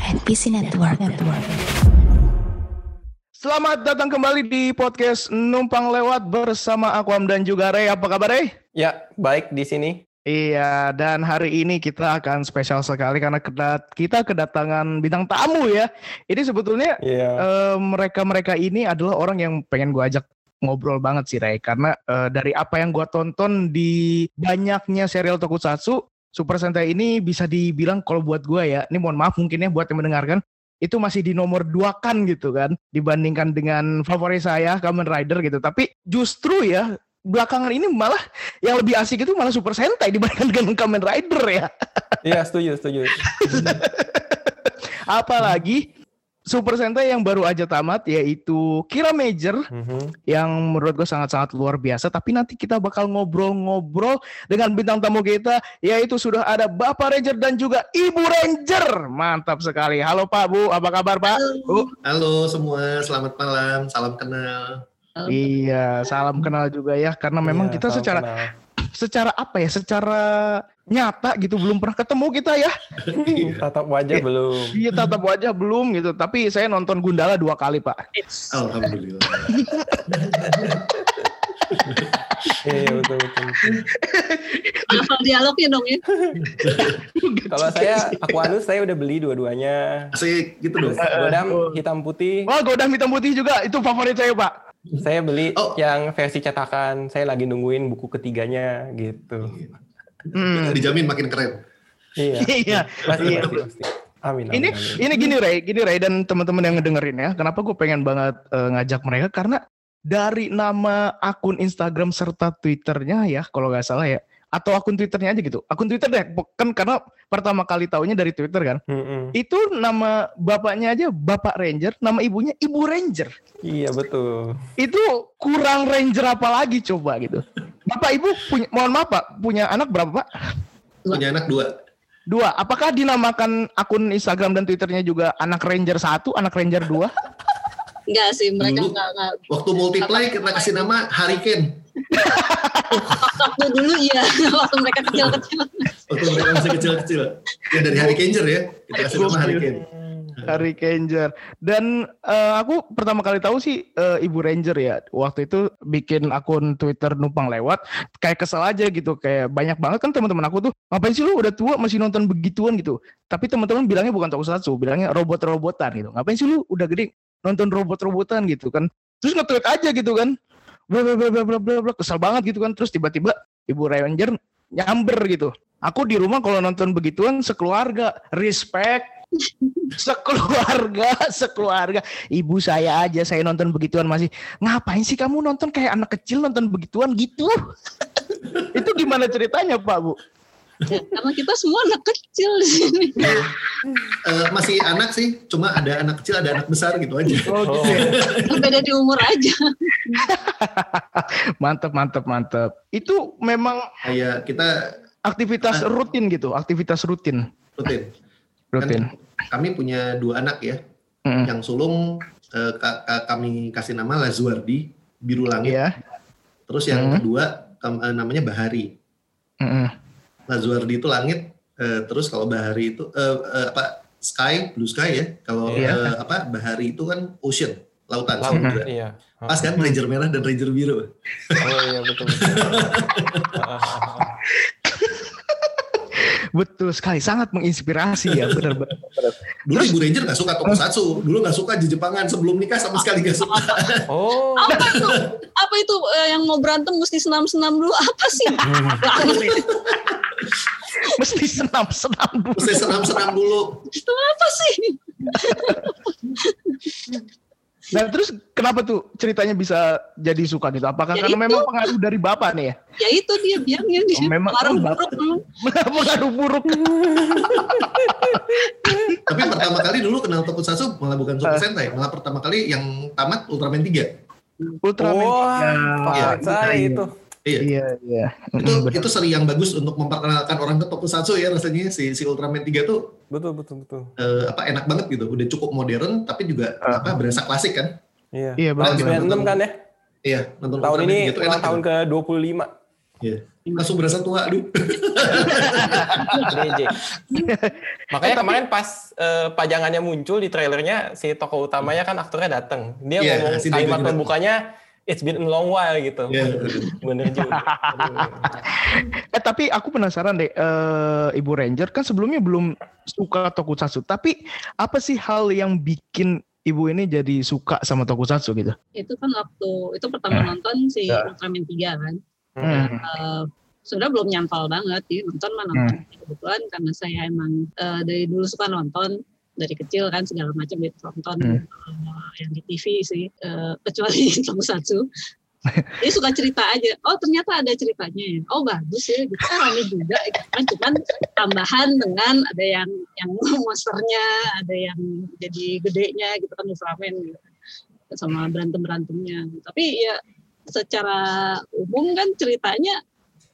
NPC Network. Network. Selamat datang kembali di podcast Numpang Lewat bersama Aquam dan juga Ray. Apa kabar Ray? Ya, baik di sini. Iya, dan hari ini kita akan spesial sekali karena kedat kita kedatangan bintang tamu ya. Ini sebetulnya Iya. eh, mereka-mereka ini adalah orang yang pengen gue ajak ngobrol banget sih Ray. Karena eh, dari apa yang gue tonton di banyaknya serial tokusatsu, Super Sentai ini bisa dibilang kalau buat gue ya, ini mohon maaf mungkin ya buat yang mendengarkan, itu masih di nomor dua kan gitu kan dibandingkan dengan favorit saya Kamen Rider gitu. Tapi justru ya belakangan ini malah yang lebih asik itu malah Super Sentai dibandingkan dengan Kamen Rider ya. Iya, setuju, setuju. Apalagi Super Sentai yang baru aja tamat yaitu Kira Major Mhm. yang menurut gue sangat-sangat luar biasa. Tapi nanti kita bakal ngobrol-ngobrol dengan bintang tamu kita yaitu sudah ada Bapak Ranger dan juga Ibu Ranger. Mantap sekali. Halo Pak Bu, apa kabar Pak? Bu. Halo semua, selamat malam, salam kenal. Iya, salam kenal juga ya karena memang Iya, kita secara kenal. secara apa ya? Secara nyata gitu belum pernah ketemu kita ya. tatap wajah belum. Iya tatap wajah belum gitu. Tapi saya nonton Gundala dua kali Pak. Alhamdulillah. Iya, betul, betul. hafal dialognya dong ya. Kalau saya Aquanus saya udah beli dua-duanya. Asik gitu dong. Godam hitam putih. Wah, Godam hitam putih juga itu favorit saya Pak. Saya beli Oh. yang versi cetakan. Saya lagi nungguin buku ketiganya gitu. Hmm. Dijamin makin keren. Iya. Iya. Pasti, Iya. pasti. Amin, amin, Ini amin. ini gini Ray, gini Ray dan teman-teman yang ngedengerin ya. Kenapa gue pengen banget eh, ngajak mereka karena dari nama akun Instagram serta Twitternya ya, kalau nggak salah ya, atau akun Twitternya aja gitu. Akun Twitter deh, kan karena pertama kali taunya dari Twitter kan. Mm-mm. Itu nama bapaknya aja Bapak Ranger, nama ibunya Ibu Ranger. Iya, betul. Itu kurang Ranger apa lagi coba gitu. Bapak Ibu punya, mohon maaf Pak, punya anak berapa Pak? Punya anak dua. Dua. Apakah dinamakan akun Instagram dan Twitternya juga anak Ranger satu, anak Ranger dua? Enggak sih, mereka Dulu. enggak, enggak. Waktu multiply kita kasih nama Hurricane. Waktu dulu iya, waktu mereka kecil-kecil. Waktu mereka masih kecil-kecil. Ya dari Hurricaneer ya. Kita kasih nama Hurricane. Harry Ranger. Dan eh, aku pertama kali tahu sih eh, Ibu Ranger ya. Waktu itu bikin akun Twitter numpang lewat, kayak kesel aja gitu. Kayak banyak banget kan teman-teman aku tuh, ngapain sih lu udah tua masih nonton begituan gitu. Tapi teman-teman bilangnya bukan tokusatsu, bilangnya robot-robotan gitu. Ngapain sih lu udah gede nonton robot-robotan gitu kan. Terus nge-tweet aja gitu kan. Bla bla bla bla bla bla kesel banget gitu kan. Terus tiba-tiba Ibu Ranger nyamber gitu. Aku di rumah kalau nonton begituan sekeluarga, respect sekeluarga sekeluarga ibu saya aja saya nonton begituan masih ngapain sih kamu nonton kayak anak kecil nonton begituan gitu itu gimana ceritanya pak bu Ya, karena kita semua anak kecil di sini. Eh, masih anak sih, cuma ada anak kecil, ada anak besar gitu aja. oh, Oh, Beda di umur aja. mantep mantep mantep itu memang Kayak kita aktivitas rutin gitu aktivitas rutin rutin. Rutin Kami punya dua anak ya. Mm. Yang sulung eh, ka- ka- kami kasih nama Lazuardi, biru langit. Iya Terus yang Hmm. kedua kam- eh, namanya Bahari. Mm-mm. Lazuardi itu langit, eh, terus kalau Bahari itu eh, eh, apa sky, blue sky ya. Kalau Iya. eh, apa Bahari itu kan ocean, lautan, laut, samudra. iya. Pas kan Ranger merah dan Ranger biru. Oh iya, betul, betul. betul sekali sangat menginspirasi ya benar-benar Dulu Ibu Ranger nggak suka tokusatsu, dulu nggak suka Jepangan sebelum nikah sama sekali nggak suka. Oh, Apa itu? Apa itu eh, yang mau berantem mesti senam-senam dulu? Apa sih? mesti senam-senam dulu Mesti senam-senam dulu. itu apa sih? Nah terus kenapa tuh ceritanya bisa jadi suka gitu? Apakah Ya karena itu. memang pengaruh dari bapak nih ya? Ya itu dia bilangnya dia Oh, memang- pengaruh oh, buruk pengaruh buruk. Tapi pertama kali dulu kenal tokusatsu malah bukan Super Eh. Sentai, malah pertama kali yang tamat Ultraman 3. Ultraman Iya, Pak saya itu. Iya. Iya iya. Itu Mm, betul. itu seri yang bagus untuk memperkenalkan orang ke tokusatsu ya rasanya si si Ultraman 3 tuh Betul, betul, betul. eh, apa enak banget gitu. Udah cukup modern tapi juga Ah. apa berasa klasik kan. Iya. Iya, 96 kan ya? Iya, nonton Tahun Ultraman ini 3 tuh ulang enak tahun gitu. ke 25. Iya. langsung berasa tua aduh. Makanya kemarin pas eh, pajangannya muncul di trailernya si tokoh utamanya kan aktornya datang. Dia Iya, ngomong kalimat juga. pembukanya It's been a long while gitu. Iya. Bener juga. Eh tapi aku penasaran deh, eh, Ibu Ranger kan sebelumnya belum suka tokusatsu. Tapi apa sih hal yang bikin Ibu ini jadi suka sama tokusatsu gitu? Itu kan waktu itu pertama nonton si Ya. Ultraman 3 kan. Hmm. Eh, sudah belum nyantol banget ya nonton mah nonton kebetulan karena saya emang eh, dari dulu suka nonton dari kecil kan segala macam ditonton Hmm. eh, yang di TV sih eh, kecuali tokusatsu Dia suka cerita aja. Oh ternyata ada ceritanya ya. Oh bagus ya. Gitu kan rame juga. Gitu kan. Cuman tambahan dengan ada yang yang monsternya, ada yang jadi gedenya gitu kan Ultraman gitu. Sama berantem berantemnya. Tapi ya secara umum kan ceritanya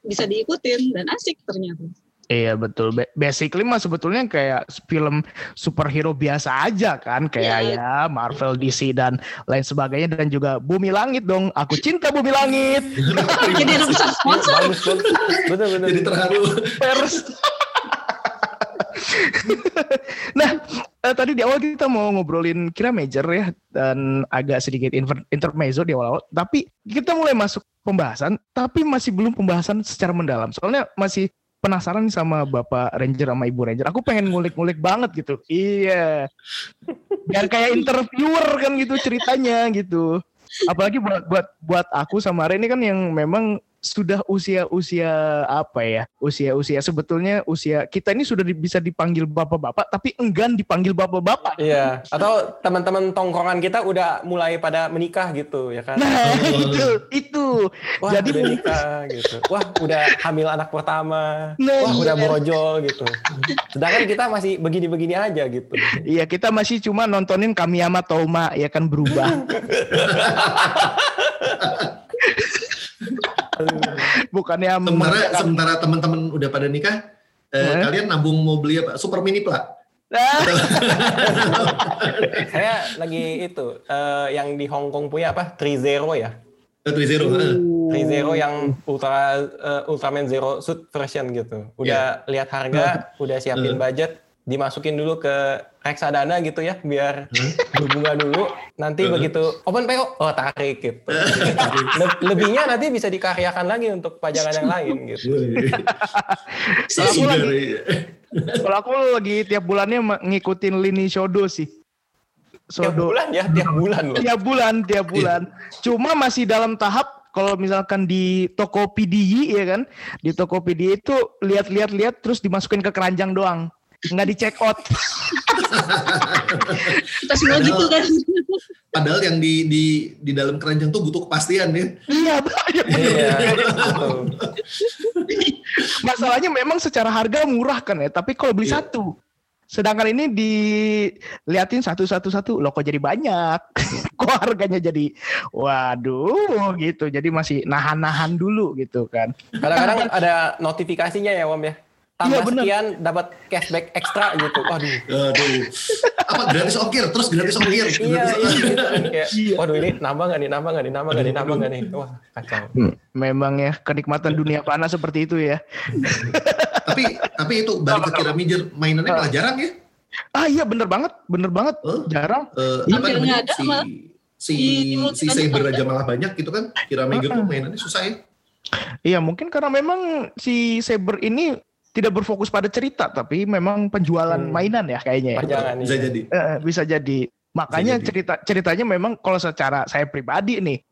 bisa diikutin dan asik ternyata. Iya betul. Ba- Basically mah sebetulnya kayak film superhero biasa aja kan, kayak Iya. ya Marvel, DC dan lain sebagainya dan juga Bumi Langit dong. Aku cinta Bumi Langit. Jadi sponsor. Betul betul. jadi terharu Pers. nah, eh, tadi di awal kita mau ngobrolin kira major ya dan agak sedikit inter- intermezzo di awal-awal, tapi kita mulai masuk pembahasan, tapi masih belum pembahasan secara mendalam. Soalnya masih penasaran sama Bapak Ranger sama Ibu Ranger. Aku pengen ngulik-ngulik banget gitu. Iya. Biar kayak interviewer kan gitu ceritanya gitu. Apalagi buat buat buat aku sama Ren ini kan yang memang sudah usia-usia apa ya? Usia-usia sebetulnya usia kita ini sudah di- bisa dipanggil bapak-bapak tapi enggan dipanggil bapak-bapak. Iya. Atau teman-teman tongkrongan kita udah mulai pada menikah gitu ya kan. Nah, itu itu. Wah, Jadi udah mungkin- nikah gitu. Wah, udah hamil anak pertama. Nah, Wah, iya. udah brojol gitu. Sedangkan kita masih begini-begini aja gitu. Iya, kita masih cuma nontonin Kamiyama Toma ya kan berubah. Bukannya sementara sementara teman-teman udah pada nikah eh, Eh? kalian nabung mau beli apa super mini pla Ah, Saya lagi itu eh, yang di Hong Kong punya apa? Trizero ya. Eh, Tri Zero eh. Trizero yang Ultra eh, Ultraman Zero Suit version gitu. Udah lihat harga, udah siapin budget, dimasukin dulu ke reksadana gitu ya, biar berbunga dulu. Nanti Eh. begitu open PO, oh tarik gitu. Le- lebihnya nanti bisa dikaryakan lagi untuk pajangan yang lain gitu. Kalau aku Sugar, lagi- iya. Kalau aku lagi tiap bulannya ngikutin lini Shodo sih. Tiap Shodo. bulan ya, tiap bulan loh. Tiap bulan, tiap bulan. Cuma masih dalam tahap kalau misalkan di toko PDI ya kan, di toko PDI itu lihat-lihat lihat terus dimasukin ke keranjang doang. Nggak di check out. Kita semua gitu kan. padahal yang di di di dalam keranjang tuh butuh kepastian ya Iya, banyak. Iya. Masalahnya memang secara harga murah kan ya, tapi kalau beli Iya. satu. Sedangkan ini diliatin satu-satu-satu, loh kok jadi banyak. kok harganya jadi waduh gitu. Jadi masih nahan-nahan dulu gitu kan. Kadang-kadang ada notifikasinya ya, Wam ya. Tambah Iya, bener. sekian dapat cashback ekstra gitu. Waduh. aduh apa gratis ongkir terus gratis ongkir Iya, gratis iya kayak, Iya. waduh ini nambah nggak nih, nambah nggak nih, nambah nggak nih, nambah nggak nih. Wah, kacau. Memang ya kenikmatan dunia panas seperti itu ya. tapi tapi itu balik ke kira major mainannya malah jarang ya Ah iya bener banget, bener banget. Oh. Jarang. Eh, Hampir apa namanya ada, si malah. si si multiplayer Saber aja malah banyak gitu kan kira major tuh mainannya susah ya Iya mungkin karena memang si Saber ini tidak berfokus pada cerita, tapi memang penjualan Hmm. mainan ya kayaknya. ya. Pajangan bisa iya. jadi Eh, bisa jadi. Makanya jadi. cerita ceritanya memang kalau secara saya pribadi nih,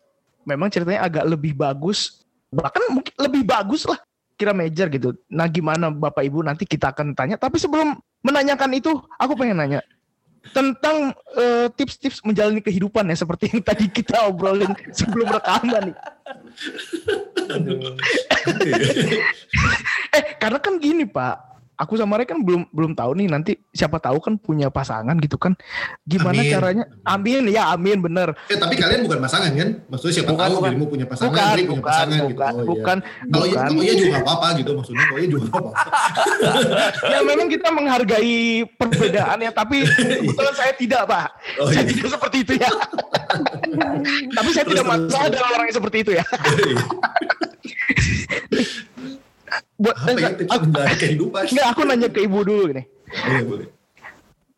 memang ceritanya agak lebih bagus, bahkan mungkin lebih bagus lah kira major gitu. Nah gimana Bapak Ibu nanti kita akan tanya. Tapi sebelum menanyakan itu, aku pengen nanya tentang eh, tips-tips menjalani kehidupan ya seperti yang tadi kita obrolin sebelum rekaman nih. Eh karena kan gini Pak, aku sama Ray kan belum belum tahu nih nanti siapa tahu kan punya pasangan gitu kan. Gimana Amin. caranya? Amin ya amin bener. eh tapi kalian bukan pasangan kan maksudnya siapa Bukan, tahu bukan. dirimu punya pasangan Bukan, Diri punya bukan, pasangan bukan, gitu Oh, iya. bukan, kalau iya bukan. kalau iya juga nggak apa-apa gitu maksudnya kalau iya juga nggak apa-apa ya memang kita menghargai perbedaan ya, tapi kebetulan saya tidak Pak. Oh, saya iya. tidak seperti itu ya. tapi saya Terus, tidak masalah dengan orang yang seperti itu ya. buat Apa ya menjalani kehidupan? Enggak, aku nanya ke ibu dulu nih. Boleh, boleh.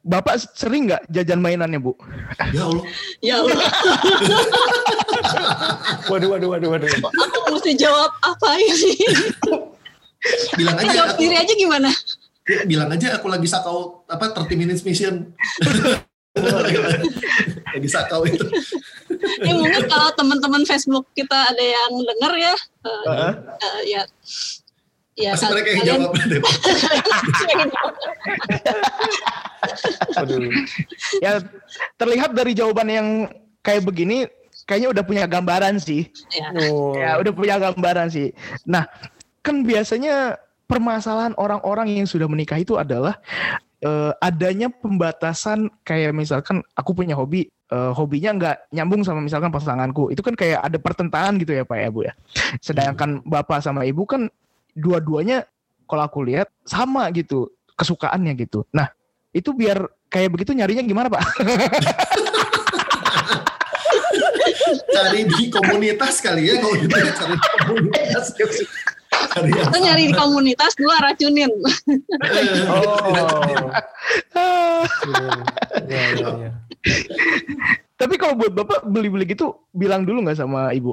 Bapak sering nggak jajan mainannya bu? Ya Allah. Ya Allah, Waduh, waduh, waduh, waduh. aku mesti jawab apa ini? Bilang aja jawab aku, diri aja gimana? ya, bilang aja aku lagi sakau apa 30 minutes mission. lagi sakau itu. Ya mungkin kalau teman-teman Facebook kita ada yang dengar ya, eh, Heeh. eh, ya, ya Pasti mereka yang kalian- jawab deh. Ya terlihat dari jawaban yang kayak begini, kayaknya udah punya gambaran sih. ya. Oh. Ya udah punya gambaran sih. Nah, kan biasanya permasalahan orang-orang yang sudah menikah itu adalah eh, adanya pembatasan kayak misalkan aku punya hobi, eh, hobinya nggak nyambung sama misalkan pasanganku. Itu kan kayak ada pertentangan gitu ya Pak ya Bu ya. Sedangkan Bapak sama Ibu kan dua-duanya kalau aku lihat sama gitu kesukaannya gitu. Nah, itu biar kayak begitu nyarinya gimana Pak? Cari di komunitas kali ya kalau gitu ya, cari di komunitas. Cari yang Kita nyari di komunitas dua racunin. Oh. Ah. Ya, ya, ya. Tapi kalau buat Bapak beli-beli gitu bilang dulu nggak sama Ibu?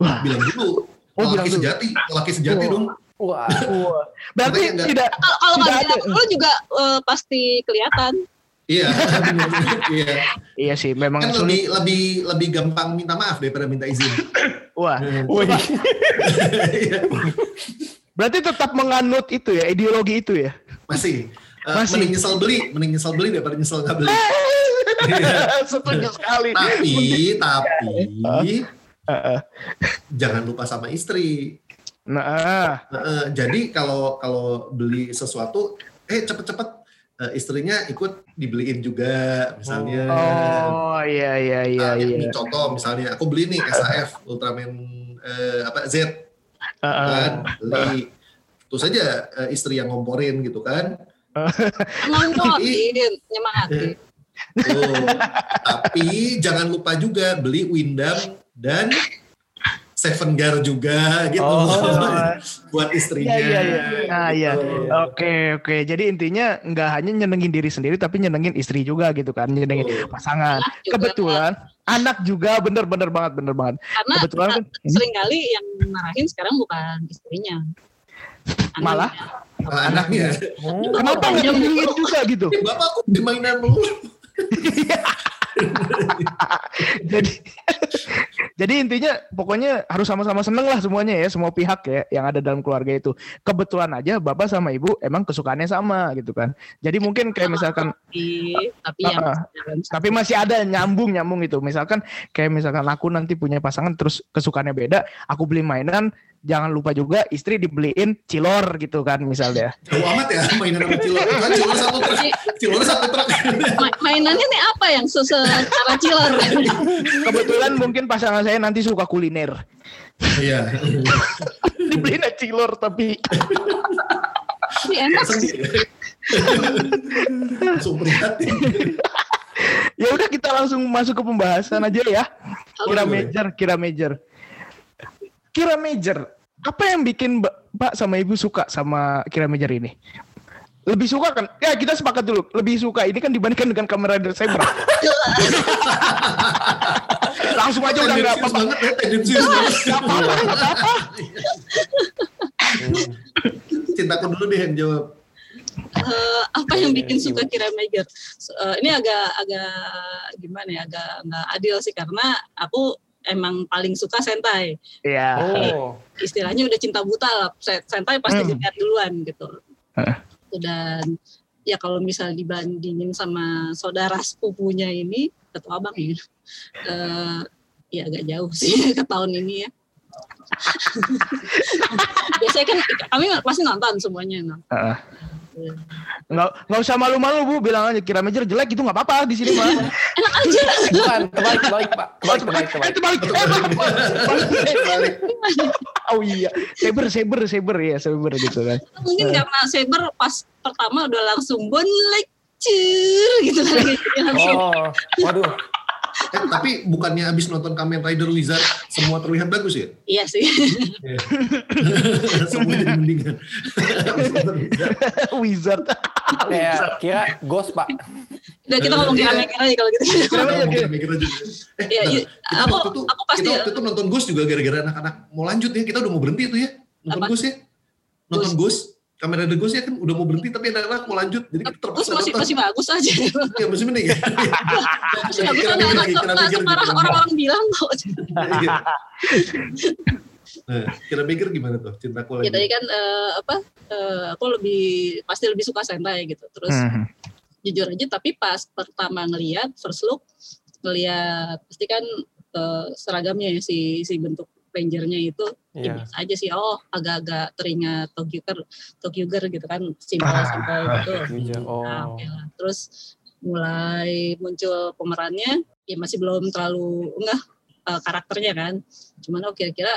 Wah, bilang dulu. Oh, bilang laki dulu. sejati, laki sejati dong. Wah. berarti tidak Kalau kalau Tidak nggak ada. dulu juga eh, pasti kelihatan. Iya, iya. Iya sih, memang Kan sulit. lebih lebih lebih gampang minta maaf daripada minta izin. Wah, Wih. Iya, berarti tetap menganut itu ya, ideologi itu ya. Masih. Eh, Masih. Mending nyesel beli, mending nyesel beli daripada nyesel nggak beli. Iya. Setuju sekali. Tapi, tapi Heeh. jangan lupa sama istri. Nah, Eh, jadi kalau kalau beli sesuatu, eh cepet-cepet eh, istrinya ikut dibeliin juga, misalnya. oh iya iya iya Nah, ini iya. contoh misalnya aku beli nih SAF Ultraman eh, apa Z Heeh. kan beli terus saja eh, istri yang ngomporin gitu kan Ngomongin, nyemangatin. Tuh. tapi jangan lupa juga beli Windam dan Seven Gar juga gitu Oh. buat istrinya Iya iya iya. Nah iya. Gitu. Oke oke. Jadi intinya nggak hanya nyenengin diri sendiri tapi nyenengin istri juga gitu kan, nyenengin Betul. pasangan. Anak juga. Kebetulan anak juga bener-bener banget bener banget. Karena Kebetulan kan sering kali yang marahin sekarang bukan istrinya. Anaknya. Malah? Anaknya kenapa nggak nyenengin juga gitu? "Eh, bapak aku di mainan mulu jadi jadi intinya pokoknya harus sama-sama seneng lah semuanya ya semua pihak ya yang ada dalam keluarga itu. Kebetulan aja bapak sama ibu emang kesukaannya sama gitu kan. Jadi mungkin kayak misalkan Tapi, tapi yang Ah, tapi masih ada nyambung nyambung itu. Misalkan kayak misalkan aku nanti punya pasangan terus kesukaannya beda aku beli mainan jangan lupa juga istri dibeliin cilor gitu kan misalnya. Jauh amat ya mainan sama cilor. Kan cilor satu truk. Cilor satu truk. Ma- mainannya nih apa yang secara cilor? kebetulan mungkin pasangan saya nanti suka kuliner. Iya. Dibeliin cilor tapi Tapi enak sih. ya udah kita langsung masuk ke pembahasan aja ya. Kira major kira major kira major apa yang bikin Mbak- Pak sama Ibu suka sama kira major ini? Lebih suka kan? Ya kita sepakat dulu. Lebih suka ini kan dibandingkan dengan kamera Saber langsung aja udah nggak apa-apa. Banget ya nggak apa-apa nggak apa-apa. Cintaku dulu deh yang jawab. Eh, apa yang bikin suka kira major? Eh, ini agak agak gimana ya? Agak nggak adil sih karena aku emang paling suka sentai. ya Oh. Istilahnya udah cinta buta lah. Se- Sentai pasti Hmm. dilihat duluan gitu. Heeh. Dan ya kalau misal dibandingin sama saudara sepupunya ini, atau abang ya, eh, ya agak jauh sih ke tahun ini ya. Biasanya kan kami pasti nonton semuanya. No. Heeh. Nggak nggak usah malu-malu bu. Bilang aja kira major jelek itu nggak apa-apa di sini mah Bukan, kebalik, kebalik, Pak. Kebalik, kebalik, Eh, kebalik. terbalik. Eh, balik oh iya. Saber saber saber. Ya saber gitu kan. Mungkin karena Saber pas pertama udah langsung bon lecture gitu kan Oh, waduh. Eh, tapi bukannya abis nonton Kamen Rider Wizard semua terlihat bagus ya? Iya sih. semua jadi mendingan. Wizard. Kayak kira Ghost, Pak. Udah kita ngomong Iya. kira aja kalau gitu. Kenapa Iya, ya, iya. kita juga. Eh, Iya, iya. Kita Aku waktu itu, aku pasti kita waktu itu nonton Ghost juga gara-gara anak-anak mau lanjut ya. Kita udah mau berhenti tuh ya. Nonton Apa? Ghost ya. Nonton Ghost. Kamera Ghost ya kan udah mau berhenti tapi anak-anak mau lanjut. Jadi kita terus terpaksa masih masih bagus aja. Ya masih mending ya. Masih bagus mikir separah gitu. orang-orang bilang kok. Nah, kira mikir gimana tuh cintaku lagi? Ya tadi kan eh, apa? eh, aku lebih pasti lebih suka Sentai gitu. Terus Mhm. jujur aja tapi pas pertama ngelihat first look ngelihat pasti kan seragamnya ya si si bentuk rangernya itu ya Iya. biasa aja sih oh agak-agak teringat Tokyo Tokyo gitu kan simpel Ah, simpel gitu Iya. Oh. Nah, oke lah. terus mulai muncul pemerannya ya masih belum terlalu enggak eh, karakternya kan cuman oh kira-kira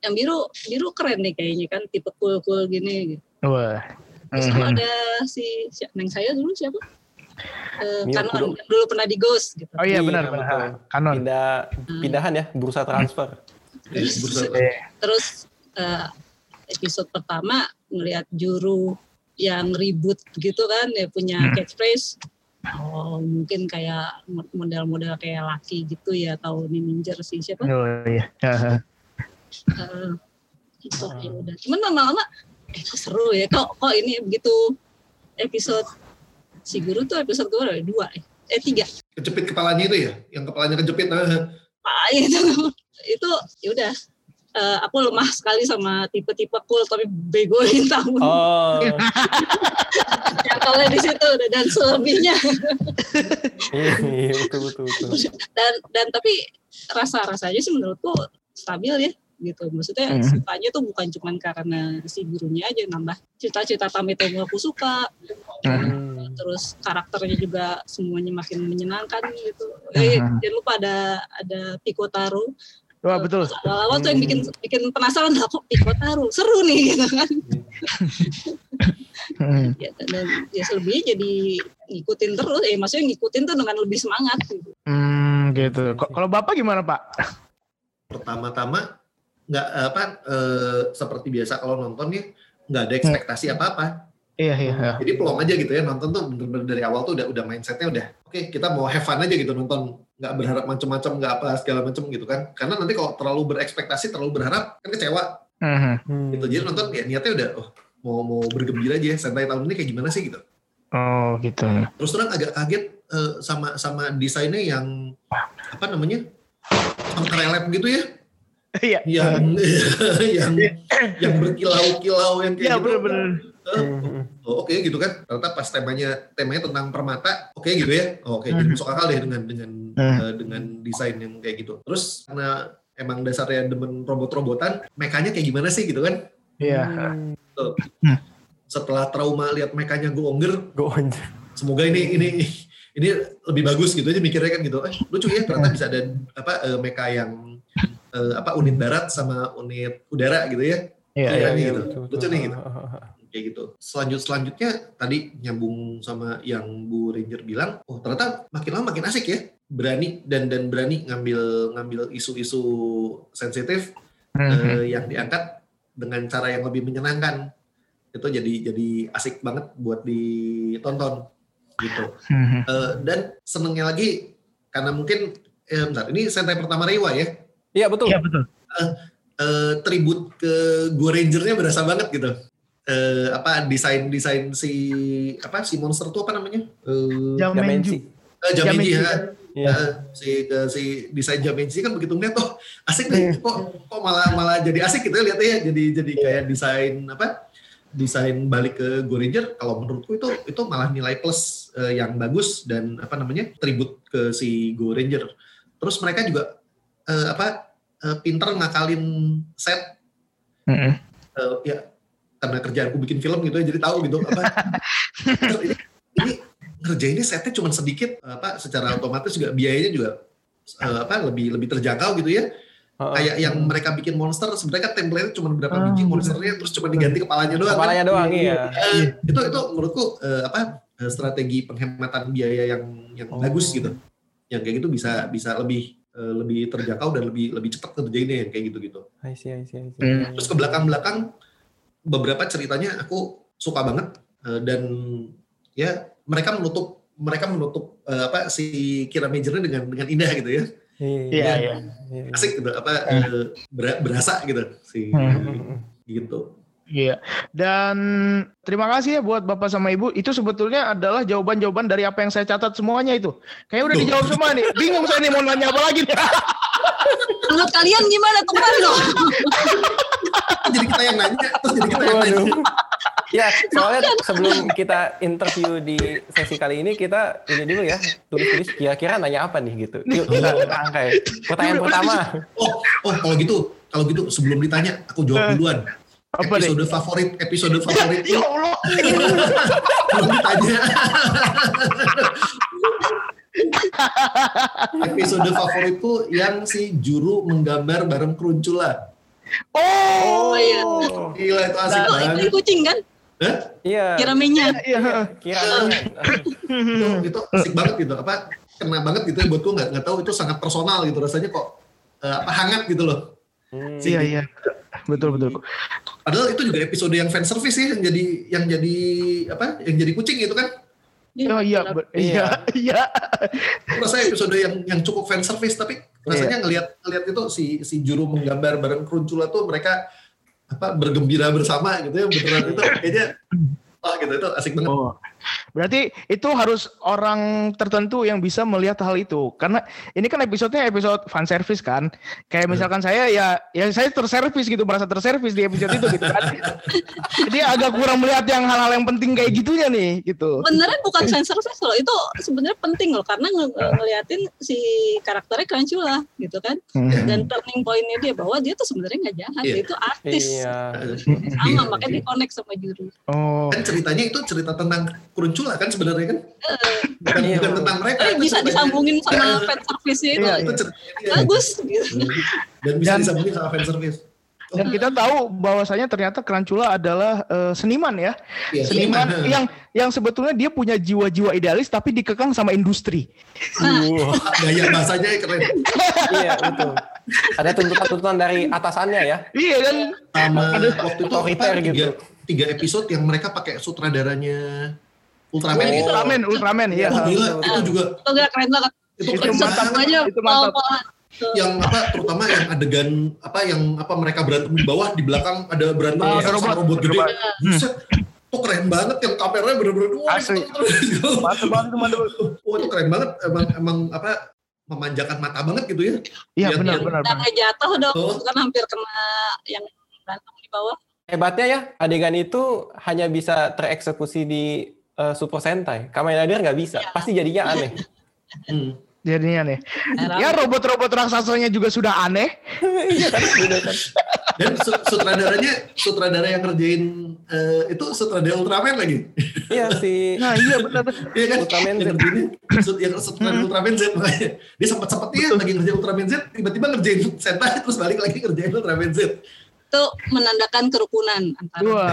yang biru biru keren nih kayaknya kan tipe cool cool gini gitu. Wah. Terus sama Mhm. ada si, si neng saya dulu siapa? Mio kanon yang dulu pernah di Ghost gitu. Oh iya Iya, benar benar. Kanon. Pindah pindahan ya, bursa transfer. Terus eh, episode pertama ngelihat juru yang ribut gitu kan ya punya Hmm. catchphrase. Oh mungkin kayak model-model kayak laki gitu ya atau ninja si siapa? Oh iya. Haha. Eh, itu ya udah. Cuman lama-lama eh kok seru ya kok kok ini begitu episode si guru tuh episode gue ada dua eh, tiga Kejepit kepalanya itu ya? Yang kepalanya kejepit. Nah, ah itu itu ya udah Eh, aku lemah sekali sama tipe-tipe cool tapi begoin tahu Oh. yang kalau di situ udah dan selebihnya Iya, iya, betul betul betul. dan dan tapi rasa rasanya sih menurutku stabil ya gitu maksudnya Mhm. sukanya tuh bukan cuma karena si gurunya aja nambah cerita-cerita Tametomo aku suka Hmm. terus karakternya juga semuanya makin menyenangkan gitu eh Mhm. jangan lupa ada ada Piko Taro Wah betul. awal-awal tuh yang bikin bikin penasaran lah kok Piko Taro seru nih gitu kan ya, dan ya selebihnya jadi ngikutin terus eh maksudnya ngikutin tuh dengan lebih semangat gitu. Hmm, gitu. Ko- Kalau bapak gimana pak? pertama-tama nggak apa eh, seperti biasa kalau nonton ya nggak ada ekspektasi apa-apa. Iya iya. iya. Jadi pelong aja gitu ya nonton tuh bener-bener dari awal tuh udah udah mindsetnya udah oke kita mau have fun aja gitu nonton nggak berharap macam-macam nggak apa segala macam gitu kan karena nanti kalau terlalu berekspektasi terlalu berharap kan kecewa. Hmm. gitu jadi nonton ya niatnya udah oh mau mau bergembira aja santai tahun ini kayak gimana sih gitu Oh gitu. terus terang agak kaget eh, sama sama desainnya yang apa namanya counter relap gitu ya Iya. yang yang yang berkilau-kilau yang kayak Iya gitu benar-benar. Eh, Hmm. Oh, oke gitu kan ternyata pas temanya temanya tentang permata oke gitu ya oh, oke jadi Hmm. masuk akal deh dengan dengan Hmm. eh, dengan desain yang kayak gitu terus karena emang dasarnya demen robot-robotan mekanya kayak gimana sih gitu kan Iya. setelah trauma lihat mekanya Gonger Go on. semoga ini ini ini lebih bagus gitu aja mikirnya kan gitu eh lucu ya ternyata bisa ada apa eh, meka yang eh, apa unit darat sama unit udara gitu ya Iya. Iya, iya. gitu. betul, Lucu betul. nih, gitu. Kayak gitu. Selanjut selanjutnya tadi nyambung sama yang Bu Ranger bilang, oh ternyata makin lama makin asik ya, berani dan dan berani ngambil ngambil isu-isu sensitif Mhm. eh, yang diangkat dengan cara yang lebih menyenangkan. Itu jadi jadi asik banget buat ditonton gitu. Mhm. Eh, dan senengnya lagi karena mungkin eh, bentar, ini sentai pertama Rewa ya. Iya betul. Iya betul. eh, tribut ke Go Ranger-nya berasa banget gitu. Eh, apa desain desain si apa si monster tuh apa namanya? Eh, Jamenju. eh, Jamenji Jamenji, ya. Iya. Eh, si ke si desain Jamenji kan begitu ngeliat oh asik nih kok kok malah malah jadi asik gitu ya lihatnya ya jadi jadi kayak desain apa desain balik ke Go Ranger kalau menurutku itu itu malah nilai plus eh, yang bagus dan apa namanya tribut ke si Go Ranger terus mereka juga eh, apa eh, pinter ngakalin set Mhm. eh, ya karena kerjaanku bikin film gitu ya jadi tahu gitu apa ini, ini ngerjainnya setnya cuma sedikit apa secara otomatis juga biayanya juga eh, apa lebih lebih terjangkau gitu ya kayak yang mereka bikin monster sebenarnya kan template cuma berapa Ah, biji monsternya terus cuma diganti kepalanya doang kan. Kepalanya doang iya. Eh, itu itu menurutku eh, apa strategi penghematan biaya yang yang Oh. bagus gitu yang kayak gitu bisa bisa lebih lebih terjangkau dan lebih lebih cepat ngerjainnya yang kayak gitu-gitu. I see, I see, I see. Hmm. Terus ke belakang-belakang beberapa ceritanya aku suka banget eh, dan ya mereka menutup mereka menutup eh, apa si Kira Majornya dengan dengan indah gitu ya. Iya, iya. iya. Asik gitu apa ber- berasa gitu si Hmm. gitu. Iya. Dan terima kasih ya buat Bapak sama Ibu. Itu sebetulnya adalah jawaban-jawaban dari apa yang saya catat semuanya itu. Kayaknya udah Tuh. dijawab semua nih. Bingung saya nih mau nanya apa lagi nih. Menurut kalian gimana teman dong? Jadi kita yang nanya, terus jadi kita yang nanya. Ya, soalnya sebelum kita interview di sesi kali ini kita ini dulu ya, tulis-tulis kira-kira nanya apa nih gitu. Yuk kita rangkai. Pertanyaan pertama. Oh, oh kalau gitu, kalau gitu sebelum ditanya aku jawab duluan. Apa deh? episode favorit, episode favorit Ya Allah. belum ditanya. episode favoritku yang si juru menggambar bareng Kruncula. Oh. Oh, iya. Gila itu asik Oh, banget. ikan kucing kan? Hah? Iya. Kiramenya. Iya. Kira Itu, itu asik banget gitu. Apa kena banget gitu ya buatku nggak nggak tahu itu sangat personal gitu rasanya kok eh, apa hangat gitu loh. Hmm. Iya, iya. Betul, betul. Padahal itu juga episode yang fan service sih yang jadi yang jadi apa? Yang jadi kucing gitu kan. Oh iya, iya, iya. Itu rasanya episode yang yang cukup fan service tapi rasanya ngelihat ngelihat itu si si juru menggambar bareng Kruncula tuh mereka apa bergembira bersama gitu ya beneran itu kayaknya wah gitu itu asik banget. Oh. Berarti itu harus orang tertentu yang bisa melihat hal itu. Karena ini kan episodenya episode fan service kan. Kayak misalkan saya ya ya saya terservis gitu, merasa terservis di episode itu gitu kan. Jadi agak kurang melihat yang hal-hal yang penting kayak gitunya nih gitu. Beneran bukan fan service loh. Itu sebenarnya penting loh karena nge- ngeliatin si karakternya Crunchyroll gitu kan. Hmm. Dan turning pointnya dia bahwa dia tuh sebenarnya nggak jahat, Iya. dia itu artis. Iya. Sama Iya, makanya di connect sama juru. Oh. Kan ceritanya itu cerita tentang Kruncula kan sebenarnya kan bukan, Iya. bukan tentang mereka. Tapi itu bisa disambungin sama fan service-nya itu. Iya, Itu ceritanya dia. Bagus gitu. dan bisa Dan- disambungin sama fan service. Dan kita tahu bahwasanya ternyata Krancula adalah eh, seniman ya. Iya, Seniman seniman. yang yang sebetulnya dia punya jiwa-jiwa idealis tapi dikekang sama industri. gaya bahasanya keren. Iya, betul. Ada tuntutan-tuntutan dari atasannya ya. Iya kan? Sama waktu itu Otoriter apa, gitu. tiga, tiga episode yang mereka pakai sutradaranya Ultraman itu. Ultraman, Ultraman ya. Oh gila, itu juga Itu gak keren banget. itu Itu keren mantap. Semuanya Itu mantap. Yang apa terutama yang adegan apa yang apa mereka berantem di bawah di belakang ada berantem Ah, sama robot. robot gede. Buset. Itu keren banget yang kameranya bener-bener wah, Asli. itu- itu- Mantap banget, mantap. Wah itu keren banget emang emang apa memanjakan mata banget gitu ya. Iya benar benar. Sampai jatuh dong, Oh. kan hampir kena yang berantem di bawah. Hebatnya ya, adegan itu hanya bisa tereksekusi di eh, Super Sentai. Kamen Rider nggak bisa. Iya. Pasti jadinya aneh. Hmm. Jadinya nih. Heran. Ya robot-robot raksasanya juga sudah aneh. Iya kan? Beda kan? Dan su- sutradaranya sutradara yang ngerjain eh, itu sutradara Ultraman lagi. Iya si Nah iya benar. Iya kan? Ultraman yang Z. yang sutradara Ultraman Z makanya. Dia sempat sempetnya lagi ngerjain Ultraman Z, tiba-tiba ngerjain Sentai terus balik lagi ngerjain Ultraman Z. Itu menandakan kerukunan antara Dua.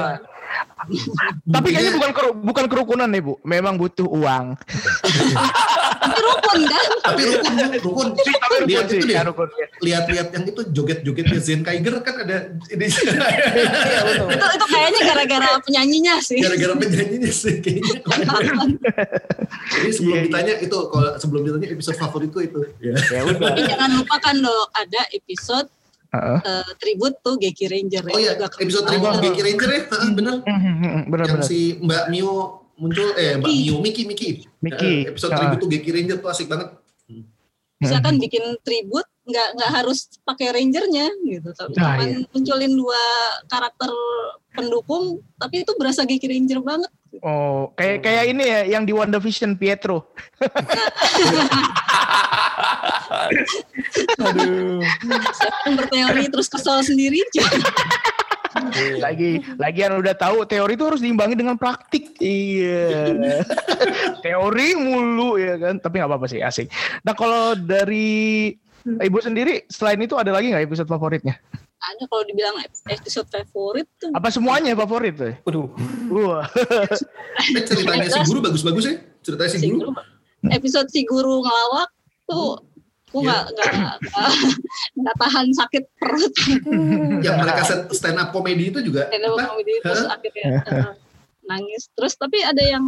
Tapi kayaknya bukan keru- bukan kerukunan nih bu. Memang butuh uang. Tapi rukun kan? Tapi rukun, rukun. Tapi Lihat rukun sih. itu deh. ya, rukun, ya. Lihat-lihat yang itu joget-jogetnya Zen Kaiger kan ada ini Iya betul. itu itu kayaknya gara-gara penyanyinya sih. gara-gara penyanyinya sih kayaknya. Jadi sebelum Iya, iya. ditanya itu kalau sebelum ditanya episode favoritku itu. Ya. Ya udah. Tapi jangan lupakan dong ada episode Heeh. eh, tribute tuh Geki Ranger. Oh iya, Juga keren episode tribute Geki Ranger ya, Heeh, bener. Benar yang benar. si Mbak Mio muncul eh Mbak Miki. Mio Miki Miki. Miki. Eh, episode tribute tuh Geki Ranger tuh asik banget. Misalkan bikin tribute nggak nggak harus pakai rangernya gitu. Tapi Nah, cuman munculin dua karakter pendukung tapi itu berasa Geki Ranger banget. Oh, kayak kayak ini ya yang di WandaVision Pietro. Aduh. Berteori terus kesel sendiri. Lagi lagi yang udah tahu teori itu harus diimbangi dengan praktik. Iya. teori mulu ya kan. Tapi nggak apa-apa sih, asik. Nah, kalau dari Ibu sendiri selain itu ada lagi nggak episode favoritnya? Ada kalau dibilang episode favorit tuh Apa semuanya favorit tuh? Waduh. Wah. Eh, ceritanya si guru bagus-bagus ya. Ceritanya si si guru. episode si guru ngelawak tuh aku Iya. nggak nggak nggak- tahan sakit perut Yang mereka set- stand up comedy itu juga stand up apa? comedy terus akhirnya eh, nangis terus tapi ada yang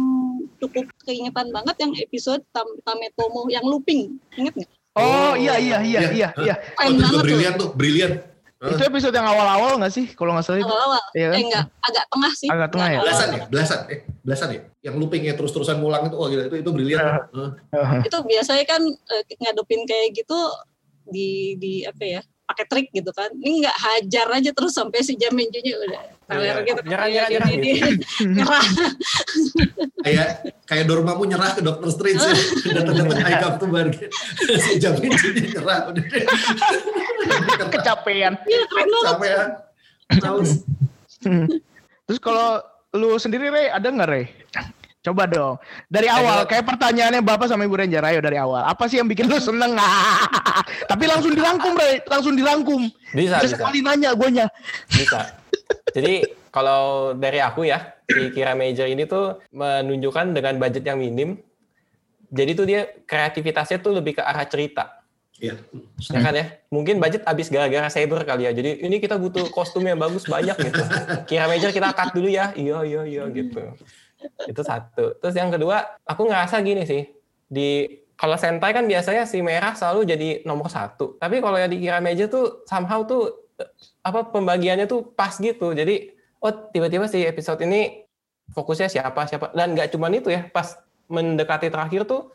cukup keingetan banget yang episode Tam Tametomo yang looping inget nggak Oh iya iya iya iya iya. Oh, keren itu juga banget tuh brilian brilian. Itu episode yang awal-awal nggak sih? Kalau nggak salah itu. awal-awal Iya kan? eh enggak agak tengah sih Agak tengah ya? Belasan ya, belasan, eh belasan ya. Yang loopingnya terus-terusan ngulang itu, oh gila itu itu brilian. Heeh. itu biasanya kan eh, ngadepin kayak gitu di di apa ya pakai trik gitu kan ini nggak hajar aja terus sampai si Jamenjunya udah teler Iya. gitu Nyerah, Kayak nyerah, gini, nyerah dia- nyerah Kayak kayak Dormammu nyerah ke Doctor Strange ya. Datang-datang Haikam tuh baru si Jamin jadi nyerah udah. Nyerah. Kecapean. Iya, keren banget ya. Males. Hmm. Terus kalau lu sendiri Rey, ada nggak Rey? Coba dong. Dari awal, kayak pertanyaannya Bapak sama Ibu Ranger, ayo dari awal. Apa sih yang bikin lu seneng? Tapi langsung dirangkum, Rey. Langsung dirangkum. Bisa, Terus bisa. sekali nanya guanya. Bisa. Jadi kalau dari aku ya, si Kira Major ini tuh menunjukkan dengan budget yang minim. Jadi tuh dia kreativitasnya tuh lebih ke arah cerita. Iya. Ya kan ya? Mungkin budget habis gara-gara Saber kali ya. Jadi ini kita butuh kostum yang bagus banyak gitu. Kira Major kita cut dulu ya. Iya, iya, iya gitu. Itu satu. Terus yang kedua, aku ngerasa gini sih. Di kalau Sentai kan biasanya si merah selalu jadi nomor satu. Tapi kalau yang di Kira Major tuh somehow tuh eh, apa pembagiannya tuh pas gitu. Jadi oh tiba-tiba si episode ini fokusnya siapa siapa dan nggak cuman itu ya. Pas mendekati terakhir tuh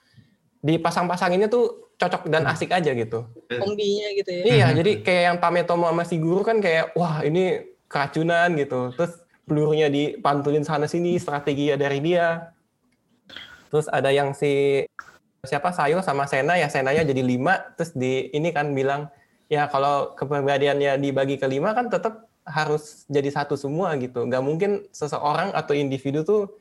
dipasang-pasanginnya tuh cocok dan asik aja gitu. kombinya gitu ya Iya, jadi kayak yang Tametomo sama si guru kan kayak wah ini keracunan gitu. Terus pelurunya dipantulin sana sini, strategi dari dia. Terus ada yang si siapa Sayo sama Sena ya Senanya jadi lima, terus di ini kan bilang ya kalau kepribadiannya dibagi ke lima kan tetap harus jadi satu semua gitu. Nggak mungkin seseorang atau individu tuh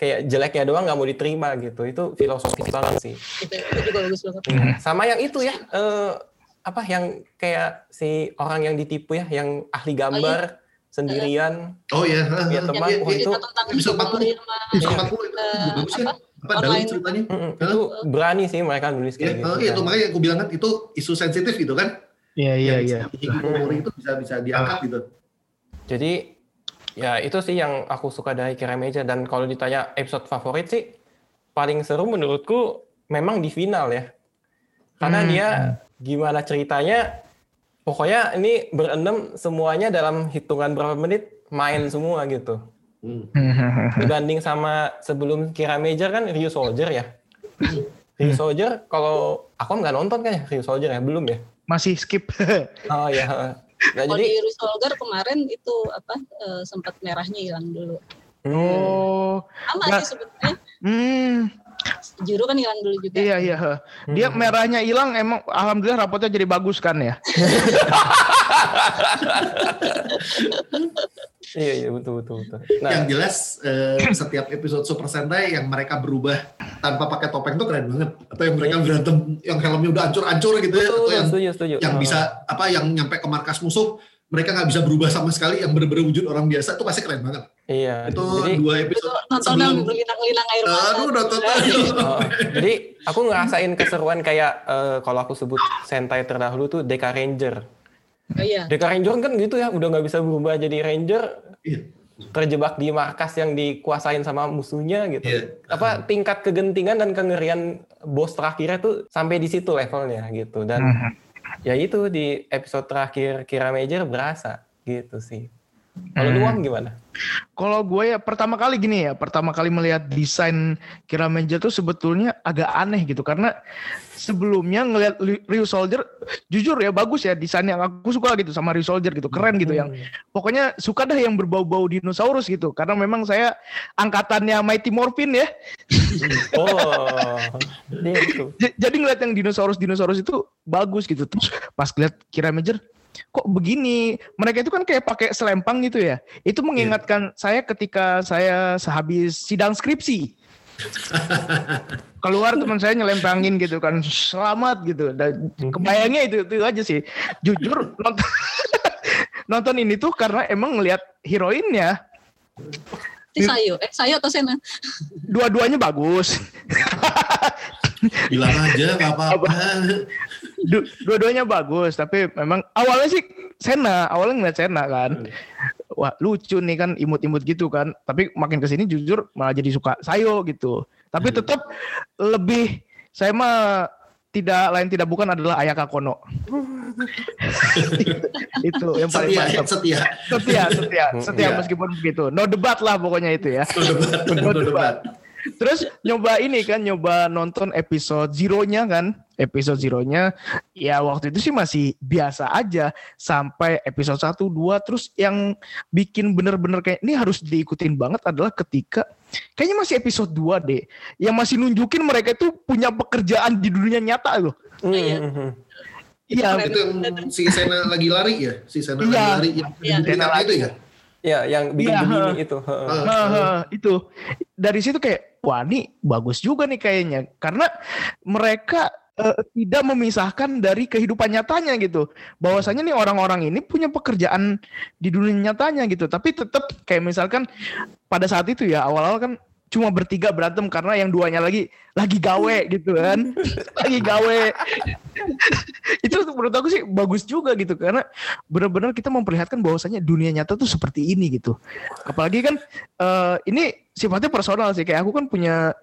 kayak jeleknya doang nggak mau diterima gitu. Itu filosofis banget sih. itu juga bagus banget Sama yang itu ya, eh, apa yang kayak si orang yang ditipu ya, yang ahli gambar sendirian, Oh iya. Iya, teman. Iya, Wah, iya. itu episode 40. Hidori sama Episode 40 itu bagus ya. Apa dalam ceritanya? mm, itu berani sih mereka nulis Iya, kayak gitu. oh, iya, itu kan. makanya aku bilang kan itu isu sensitif gitu kan. Iya, iya, Yang iya. Itu bisa bisa diangkat gitu. Jadi ya itu sih yang aku suka dari Kira Meja dan kalau ditanya episode favorit sih paling seru menurutku memang di final ya. Karena Hmm. dia gimana ceritanya pokoknya ini berenam semuanya dalam hitungan berapa menit main semua gitu. Hmm. dibanding sama sebelum Kira Major kan Ryu Soldier ya. Ryu Soldier kalau aku nggak nonton kan ya Ryu Soldier ya belum ya. Masih skip. Oh ya. Nah, kalau jadi di Resolver kemarin itu apa eh, sempat merahnya hilang dulu hmm, oh. sama Nggak- sih sebenarnya Hmm. Juru kan hilang dulu juga Iya, iya. Dia Hmm. merahnya hilang, emang alhamdulillah rapotnya jadi bagus kan ya. iya iya betul betul betul. Nah, Yang jelas eh, setiap episode Super Sentai yang mereka berubah tanpa pakai topeng tuh keren banget. Atau yang mereka berantem yang helmnya udah hancur-hancur gitu ya. Atau betul, yang setuju setuju. yang Oh. bisa apa yang nyampe ke markas musuh mereka nggak bisa berubah sama sekali yang bener-bener wujud orang biasa itu pasti keren banget. Iya. Itu jadi dua itu episode nonton sebelum berlinang-linang air mata Aduh, nonton oh, jadi aku ngerasain keseruan kayak eh, kalau aku sebut Sentai terdahulu tuh Deka Ranger. oh iya Deka Ranger kan gitu ya, udah nggak bisa berubah jadi Ranger, Iya. terjebak di markas yang dikuasain sama musuhnya gitu. Iya. Apa tingkat kegentingan dan kengerian bos terakhirnya tuh sampai di situ levelnya gitu. Dan ya itu di episode terakhir Kira Major berasa gitu sih. Kalau luang gimana? Kalau gue ya pertama kali gini ya, pertama kali melihat desain Kira Meja tuh sebetulnya agak aneh gitu. Karena sebelumnya ngelihat Ryu Soldier jujur ya bagus ya desain yang aku suka gitu sama Ryu Soldier gitu. Keren gitu yang pokoknya suka dah yang berbau-bau dinosaurus gitu. Karena memang saya angkatannya Mighty Morphin ya. Oh, jadi ngeliat yang dinosaurus dinosaurus itu bagus gitu. Terus pas ngeliat Kira Major kok begini? Mereka itu kan kayak pakai selempang gitu ya. Itu mengingatkan saya ketika saya sehabis sidang skripsi. Keluar teman saya nyelempangin gitu kan. Selamat gitu. Dan kebayangnya itu itu aja sih. Jujur nonton nonton ini tuh karena emang ngelihat heroinnya. Itu Sayo. Eh Sayo atau Sena? Dua-duanya bagus. Bilang aja nggak apa-apa. Du- dua-duanya bagus tapi memang awalnya sih Sena awalnya ngeliat Sena kan. Wah lucu nih kan imut-imut gitu kan. Tapi makin ke sini jujur malah jadi suka Sayo gitu. Tapi tetap lebih saya mah tidak lain tidak bukan adalah Ayaka Kono. Itu yang paling Setia, mantap. setia. setia setia setia Iya. meskipun begitu. No debat lah pokoknya itu ya. No debat, no debat. Terus nyoba ini kan, nyoba nonton episode zero-nya kan. Episode zero-nya ya waktu itu sih masih biasa aja. Sampai episode 1, 2. Terus yang bikin bener-bener kayak ini harus diikutin banget adalah ketika kayaknya masih episode 2 deh. Yang masih nunjukin mereka itu punya pekerjaan di dunia nyata loh. Iya. Hmm. Iya, Itu yang si Sena lagi lari ya? Si Sena Iya. lagi lari yang Iya. di Sena itu ya? Ya, yang bikin Iya, begini ha. itu. heeh. Ah, Hah, hah, itu dari situ kayak wah ini bagus juga nih kayaknya. Karena mereka eh, tidak memisahkan dari kehidupan nyatanya gitu. Bahwasanya nih orang-orang ini punya pekerjaan di dunia nyatanya gitu. Tapi tetap kayak misalkan pada saat itu ya awal-awal kan cuma bertiga berantem karena yang duanya lagi lagi gawe gitu kan. Lagi gawe. Itu menurut aku sih bagus juga gitu karena benar-benar kita memperlihatkan bahwasanya dunia nyata tuh seperti ini gitu. Apalagi kan eh, ini sifatnya personal sih. Kayak aku kan punya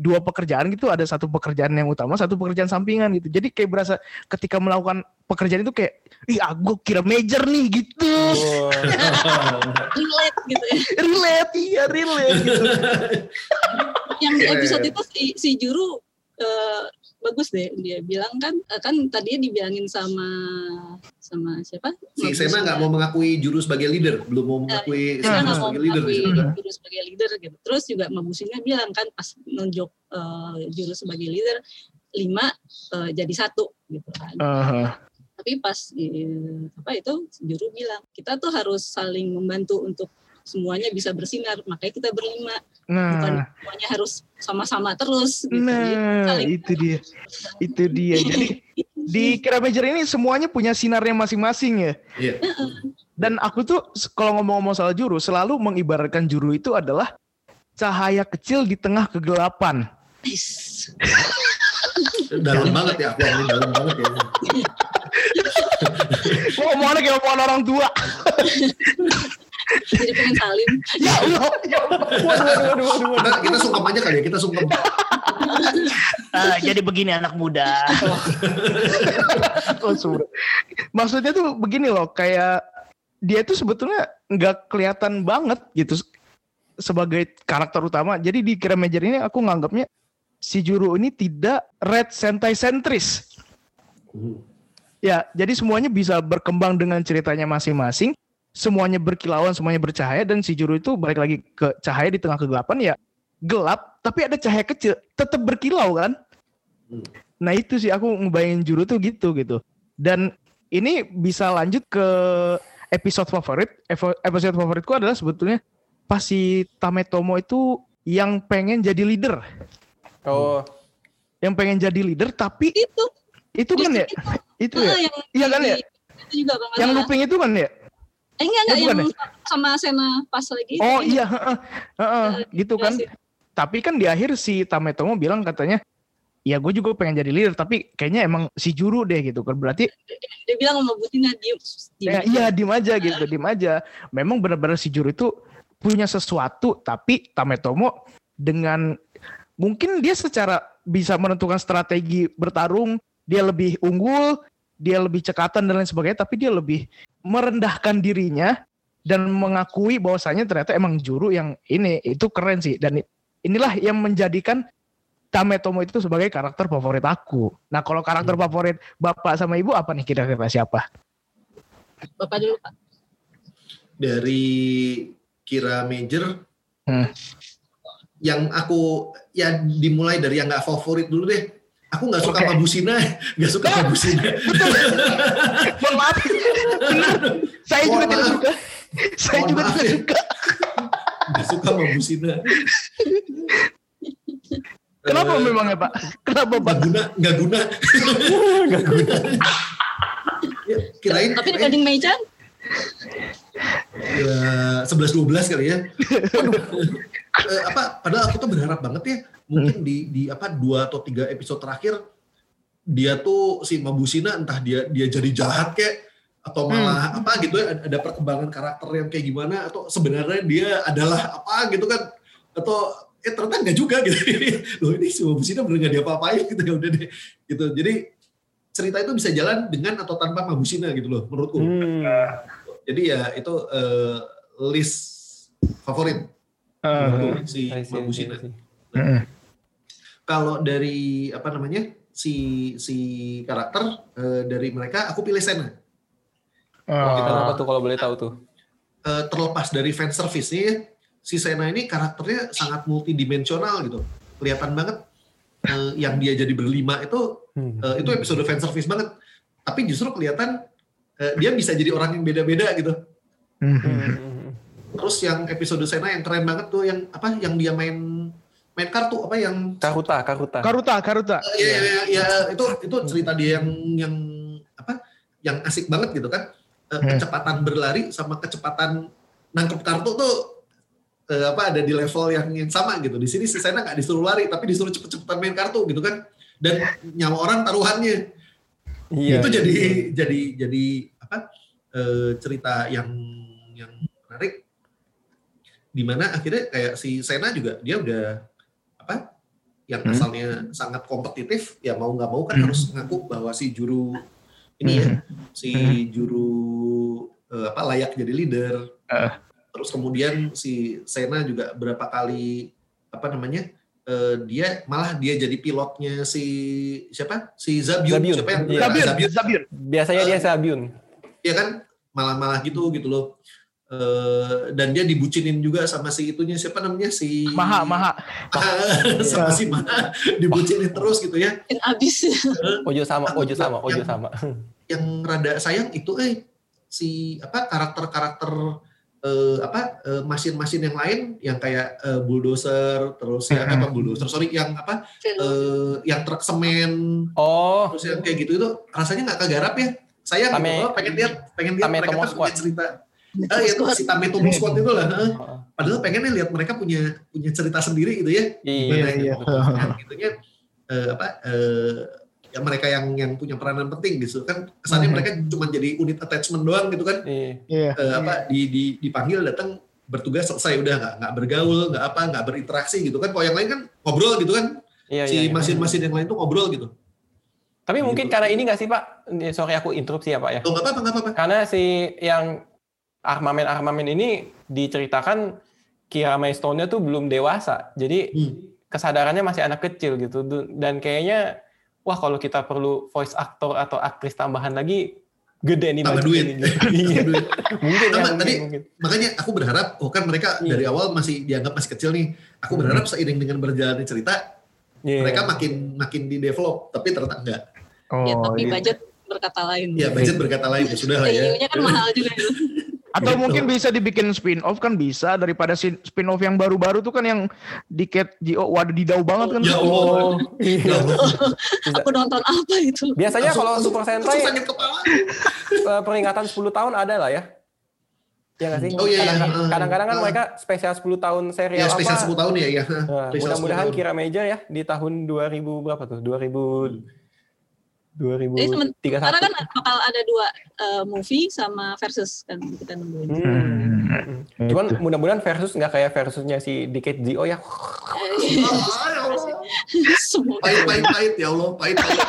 dua pekerjaan gitu ada satu pekerjaan yang utama satu pekerjaan sampingan gitu jadi kayak berasa ketika melakukan pekerjaan itu kayak ih aku kira major nih gitu Oh. relate gitu ya. relate iya relate gitu Yang di Keren. episode itu si, si Juru eh, bagus deh dia bilang kan eh, kan tadinya dibilangin sama sama siapa? Si Sena Busina. nggak mau mengakui juru sebagai leader, belum mau mengakui Sena Sena sebagai leader. mengakui gitu kan. Juru sebagai leader gitu. Terus juga Mabusina bilang kan pas nunjuk eh, Juru sebagai leader lima eh, jadi satu gitu kan. Aha. Tapi pas eh, apa itu Juru bilang kita tuh harus saling membantu untuk semuanya bisa bersinar. Makanya kita berlima bukan nah semuanya harus sama-sama terus gitu. Jadi nah saling- itu dia itu dia jadi di kira major ini semuanya punya sinarnya masing-masing ya Iya. dan aku tuh kalau ngomong-ngomong soal juru selalu mengibaratkan juru itu adalah cahaya kecil di tengah kegelapan. Dalam banget ya, aku ini dalam banget ya. ngomongannya kayak omongan orang tua Jadi pengen salim. ya Allah ya Allah waduh, waduh, waduh, waduh. Kita, sungkem aja kali ya, kita sungkem. Ah, jadi begini anak muda Oh, maksudnya tuh begini loh kayak dia tuh sebetulnya nggak kelihatan banget gitu sebagai karakter utama jadi di kira major ini aku nganggapnya si juru ini tidak red sentai sentris Ya, jadi semuanya bisa berkembang dengan ceritanya masing-masing. Semuanya berkilauan, semuanya bercahaya dan si juru itu balik lagi ke cahaya di tengah kegelapan ya gelap, tapi ada cahaya kecil, tetap berkilau kan? Hmm. Nah itu sih aku ngebayangin juru tuh gitu gitu. Dan ini bisa lanjut ke episode favorit. Evo- Episode favoritku adalah sebetulnya pas si Tametomo itu yang pengen jadi leader, Oh, yang pengen jadi leader tapi Itu itu kan ya, itu ya, ah, yang iya kan ya, itu juga yang looping itu kan ya. Eh enggak enggak Oh, yang bukan sama Sena pas lagi. Oh iya, heeh, heeh, gitu kan. Jelasin. Tapi kan di akhir si Tametomo bilang katanya, ya gue juga pengen jadi leader, tapi kayaknya emang si juru deh gitu kan. Berarti Dia bilang sama Butina diem. diem ya, iya dim aja gitu, dim aja. Memang benar-benar si juru itu punya sesuatu, tapi Tametomo dengan mungkin dia secara bisa menentukan strategi bertarung, dia lebih unggul, dia lebih cekatan dan lain sebagainya, tapi dia lebih merendahkan dirinya dan mengakui bahwasanya ternyata emang juru yang ini itu keren sih dan inilah yang menjadikan Tametomo itu sebagai karakter favorit aku. Nah kalau karakter favorit bapak sama ibu apa nih kira-kira siapa? Bapak dulu Pak. Dari Kira Major, Hmm. yang aku ya dimulai dari yang nggak favorit dulu deh. Aku nggak suka Oke. Mabusina, nggak suka Mabusina. Mohon maaf, benar. Saya juga tidak suka. Saya Mohon juga maaf tidak ya. suka. Nggak suka Mabusina. Kenapa Eh, memangnya Pak? Kenapa Pak? Nggak guna, nggak guna. Nggak guna. Ya, kirain, Tapi dibanding Ya, 11-12 kali ya. eh, apa padahal aku tuh berharap banget ya mungkin di di apa dua atau tiga episode terakhir dia tuh si Mabusina entah dia dia jadi jahat kayak atau malah apa gitu ya ada- ada perkembangan karakter yang kayak gimana atau sebenarnya dia adalah apa gitu kan atau eh ternyata enggak juga gitu. Loh ini si Mabusina bener nggak diapa-apain gitu ya udah deh gitu. Jadi cerita itu bisa jalan dengan atau tanpa Mabusina gitu loh menurutku. Hmm. Jadi ya itu eh, list favorit menurutku si Mabusina I see. mm, kalau dari apa namanya si si karakter eh, dari mereka aku pilih Sena Oh, eh, kenapa tuh kalau boleh tahu tuh? Eh, terlepas dari fan service nya si Sena ini karakternya sangat multidimensional gitu. Kelihatan banget eh, yang dia jadi berlima itu Hmm. eh, itu episode fan service banget. Tapi justru kelihatan dia bisa jadi orang yang beda-beda gitu mm, Hmm. terus yang episode Sena yang keren banget tuh yang apa yang dia main main kartu apa yang Karuta, Karuta. Karuta, Karuta. ya, ya, ya, ya, itu itu cerita dia yang yang apa yang asik banget gitu kan Eh, Hmm. kecepatan berlari sama kecepatan nangkep kartu tuh eh, apa ada di level yang yang sama gitu di sini si Sena nggak disuruh lari tapi disuruh cepet-cepetan main kartu gitu kan dan nyawa orang taruhannya Iya. itu jadi jadi jadi apa eh, cerita yang yang menarik di mana akhirnya kayak si Sena juga dia udah apa yang Hmm. asalnya sangat kompetitif ya mau nggak mau kan Hmm. harus ngaku bahwa si juru ini ya si juru eh, apa layak jadi leader Eh. terus kemudian si Sena juga berapa kali apa namanya eh, dia malah dia jadi pilotnya si siapa si Zabiun, Zabiun, siapa yang iya. Zabir, Zabiun Zabir. Biasanya dia Sabiun. Ya kan? Malah-malah gitu gitu loh. Eh, dan dia dibucinin juga sama si itunya siapa namanya? Si Maha, Maha. sama si Maha. Dibucinin terus gitu ya. Makin abis Ojo sama, Ojo sama, Ojo yang- sama. yang rada sayang itu eh si apa karakter-karakter eh, apa eh, mesin-mesin yang lain yang kayak eh, bulldozer terus yang apa bulldozer sorry yang apa eh, yang truk semen. Oh, terus yang kayak gitu itu rasanya nggak kegarap ya sayang Tame- gitu loh, pengen lihat pengen lihat mereka kan punya Squad. cerita Ah, ya, si Tame Tomo Squad itu lah. heeh. Oh, Padahal pengennya lihat mereka punya punya cerita sendiri gitu ya. iya. Gimana iya. gitu. Eh, apa eh, ya mereka yang yang punya peranan penting gitu kan kesannya Mhm. mereka cuma jadi unit attachment doang gitu kan Iya. Iya. Eh, apa di, di dipanggil datang bertugas selesai udah nggak nggak bergaul nggak apa nggak berinteraksi gitu kan kalau yang lain kan ngobrol gitu kan Iya, si iya, iya. mesin-mesin yang lain tuh ngobrol gitu Tapi mungkin Gitu. karena ini nggak sih Pak? Ini, Sorry aku interupsi ya Pak ya. oh nggak apa-apa nggak apa-apa Karena si yang armamen-armamen ini diceritakan Kira Stone-nya tuh belum dewasa. Jadi Hmm. kesadarannya masih anak kecil gitu. Dan kayaknya wah kalau kita perlu voice actor atau aktris tambahan lagi gede nih Tambah duit. nih. Iya. mungkin ya, Sama, mungkin, tadi- mungkin. makanya aku berharap oh kan mereka Iya. dari awal masih dianggap masih kecil nih aku Hmm. berharap seiring dengan berjalannya cerita Iya. mereka makin makin di develop tapi ternyata enggak Oh, ya tapi iya. budget berkata lain ya budget berkata lain ya sudah lah ya kan mahal juga itu Atau Gitu. mungkin bisa dibikin spin off kan bisa daripada spin off yang baru-baru tuh kan yang diket Gio waduh didau banget kan. Ya Allah. Oh, Ya iya. Aku nonton apa itu Biasanya kalau Super Sentai kepala eh, peringatan 10 tahun ada lah ya. Ya nggak sih? Oh, iya, iya. Kadang- Kadang-kadang kan Ah. mereka spesial 10 tahun serial ya spesial apa. 10 tahun ya ya Nah, Spesial 10 mudah-mudahan. Kira Major ya di tahun 2000 berapa tuh? 2000 Jadi semen- 2031. karena kan bakal ada dua eh, movie sama versus kan kita nungguin Hmm. Cuman mudah-mudahan versus nggak kayak versusnya si Decade Zio ya. Ah, ya pahit pahit pahit ya Allah pahit pahit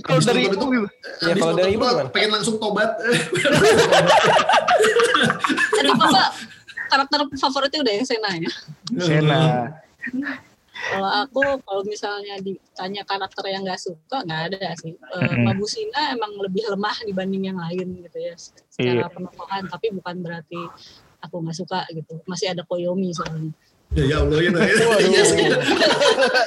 Kalau dari nonton itu, Ya, kalau dari ibu gimana? pengen langsung tobat Tadi Bapak karakter favoritnya udah yang Sena ya. Sena. Kalau aku kalau misalnya ditanya karakter yang nggak suka nggak ada sih. Eh, Mm-mm. Mabusina emang lebih lemah dibanding yang lain gitu ya secara Iya. penokohan tapi bukan berarti aku nggak suka gitu. Masih ada Koyomi soalnya. ya ya Allah ya, ya. iya sih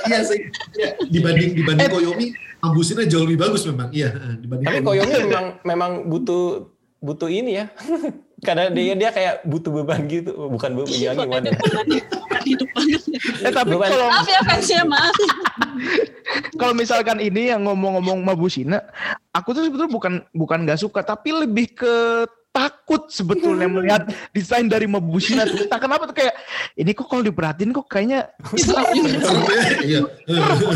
iya sih Ya, dibanding dibanding Koyomi Mabusina jauh lebih bagus memang iya dibanding Tapi Koyomi memang memang butuh butuh ini ya. Karena dia dia kayak butuh beban gitu, bukan beban ya gimana? Beban hidup banget. Eh tapi Beban. kalau Maaf ya fansnya maaf. kalau misalkan ini yang ngomong-ngomong Mabusina, aku tuh sebetulnya bukan bukan nggak suka, tapi lebih ke takut sebetulnya melihat desain dari Mabushina tuh. Entah kenapa tuh kayak ini kok kalau diperhatiin kok kayaknya serem ya iya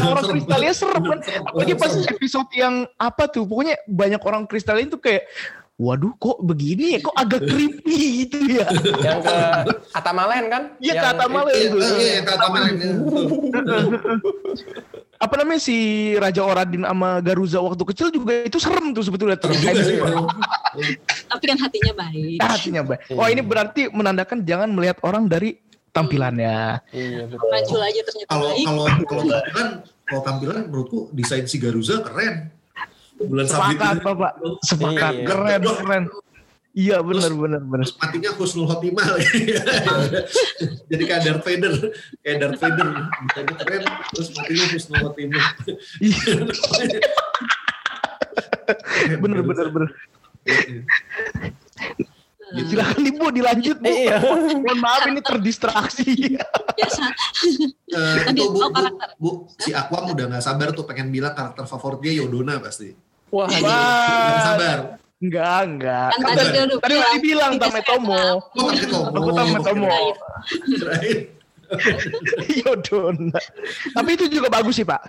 orang kristalnya serem kan. Apalagi pas episode yang apa tuh pokoknya banyak orang kristalin tuh kayak waduh kok begini ya kok agak creepy gitu ya. Yang ke Atamalen kan? Iya kata malah Iya, itu. iya, yang kata Melen, ya, betul. Apa namanya si Raja Oradin sama Garuza waktu kecil juga itu serem tuh sebetulnya. Tapi kan hatinya baik. Hatinya baik. Oh ini berarti menandakan jangan melihat orang dari tampilannya. Iya betul. Muncul aja ternyata Kalau kalau kalau tampilan kalau tampilan menurutku desain si Garuza keren. Bulan sabit Sepakat bapak, sepakat Iya. keren keren. Iya benar benar benar. Matinya Husnul Khotimah lagi. Jadi kayak Darth Vader, kayak Darth Vader. Desainnya keren, terus matinya Husnul Khotimah. Iya benar benar benar. Eh, Silakan ibu dilanjut bu. Iya. Mohon maaf ini terdistraksi. biasa. Eh, Tadi, itu bu, oh, bu, karakter. bu, si Aquam udah gak sabar tuh pengen bilang karakter favoritnya Yodona pasti. Wah, Gak Wah, sabar. enggak enggak. Kan tadi udah tadi udah bilang, dibilang tiga Tametomo. Oh, Tomo. Aku Tametomo. Kirain. Yodona. Tapi itu juga bagus sih pak.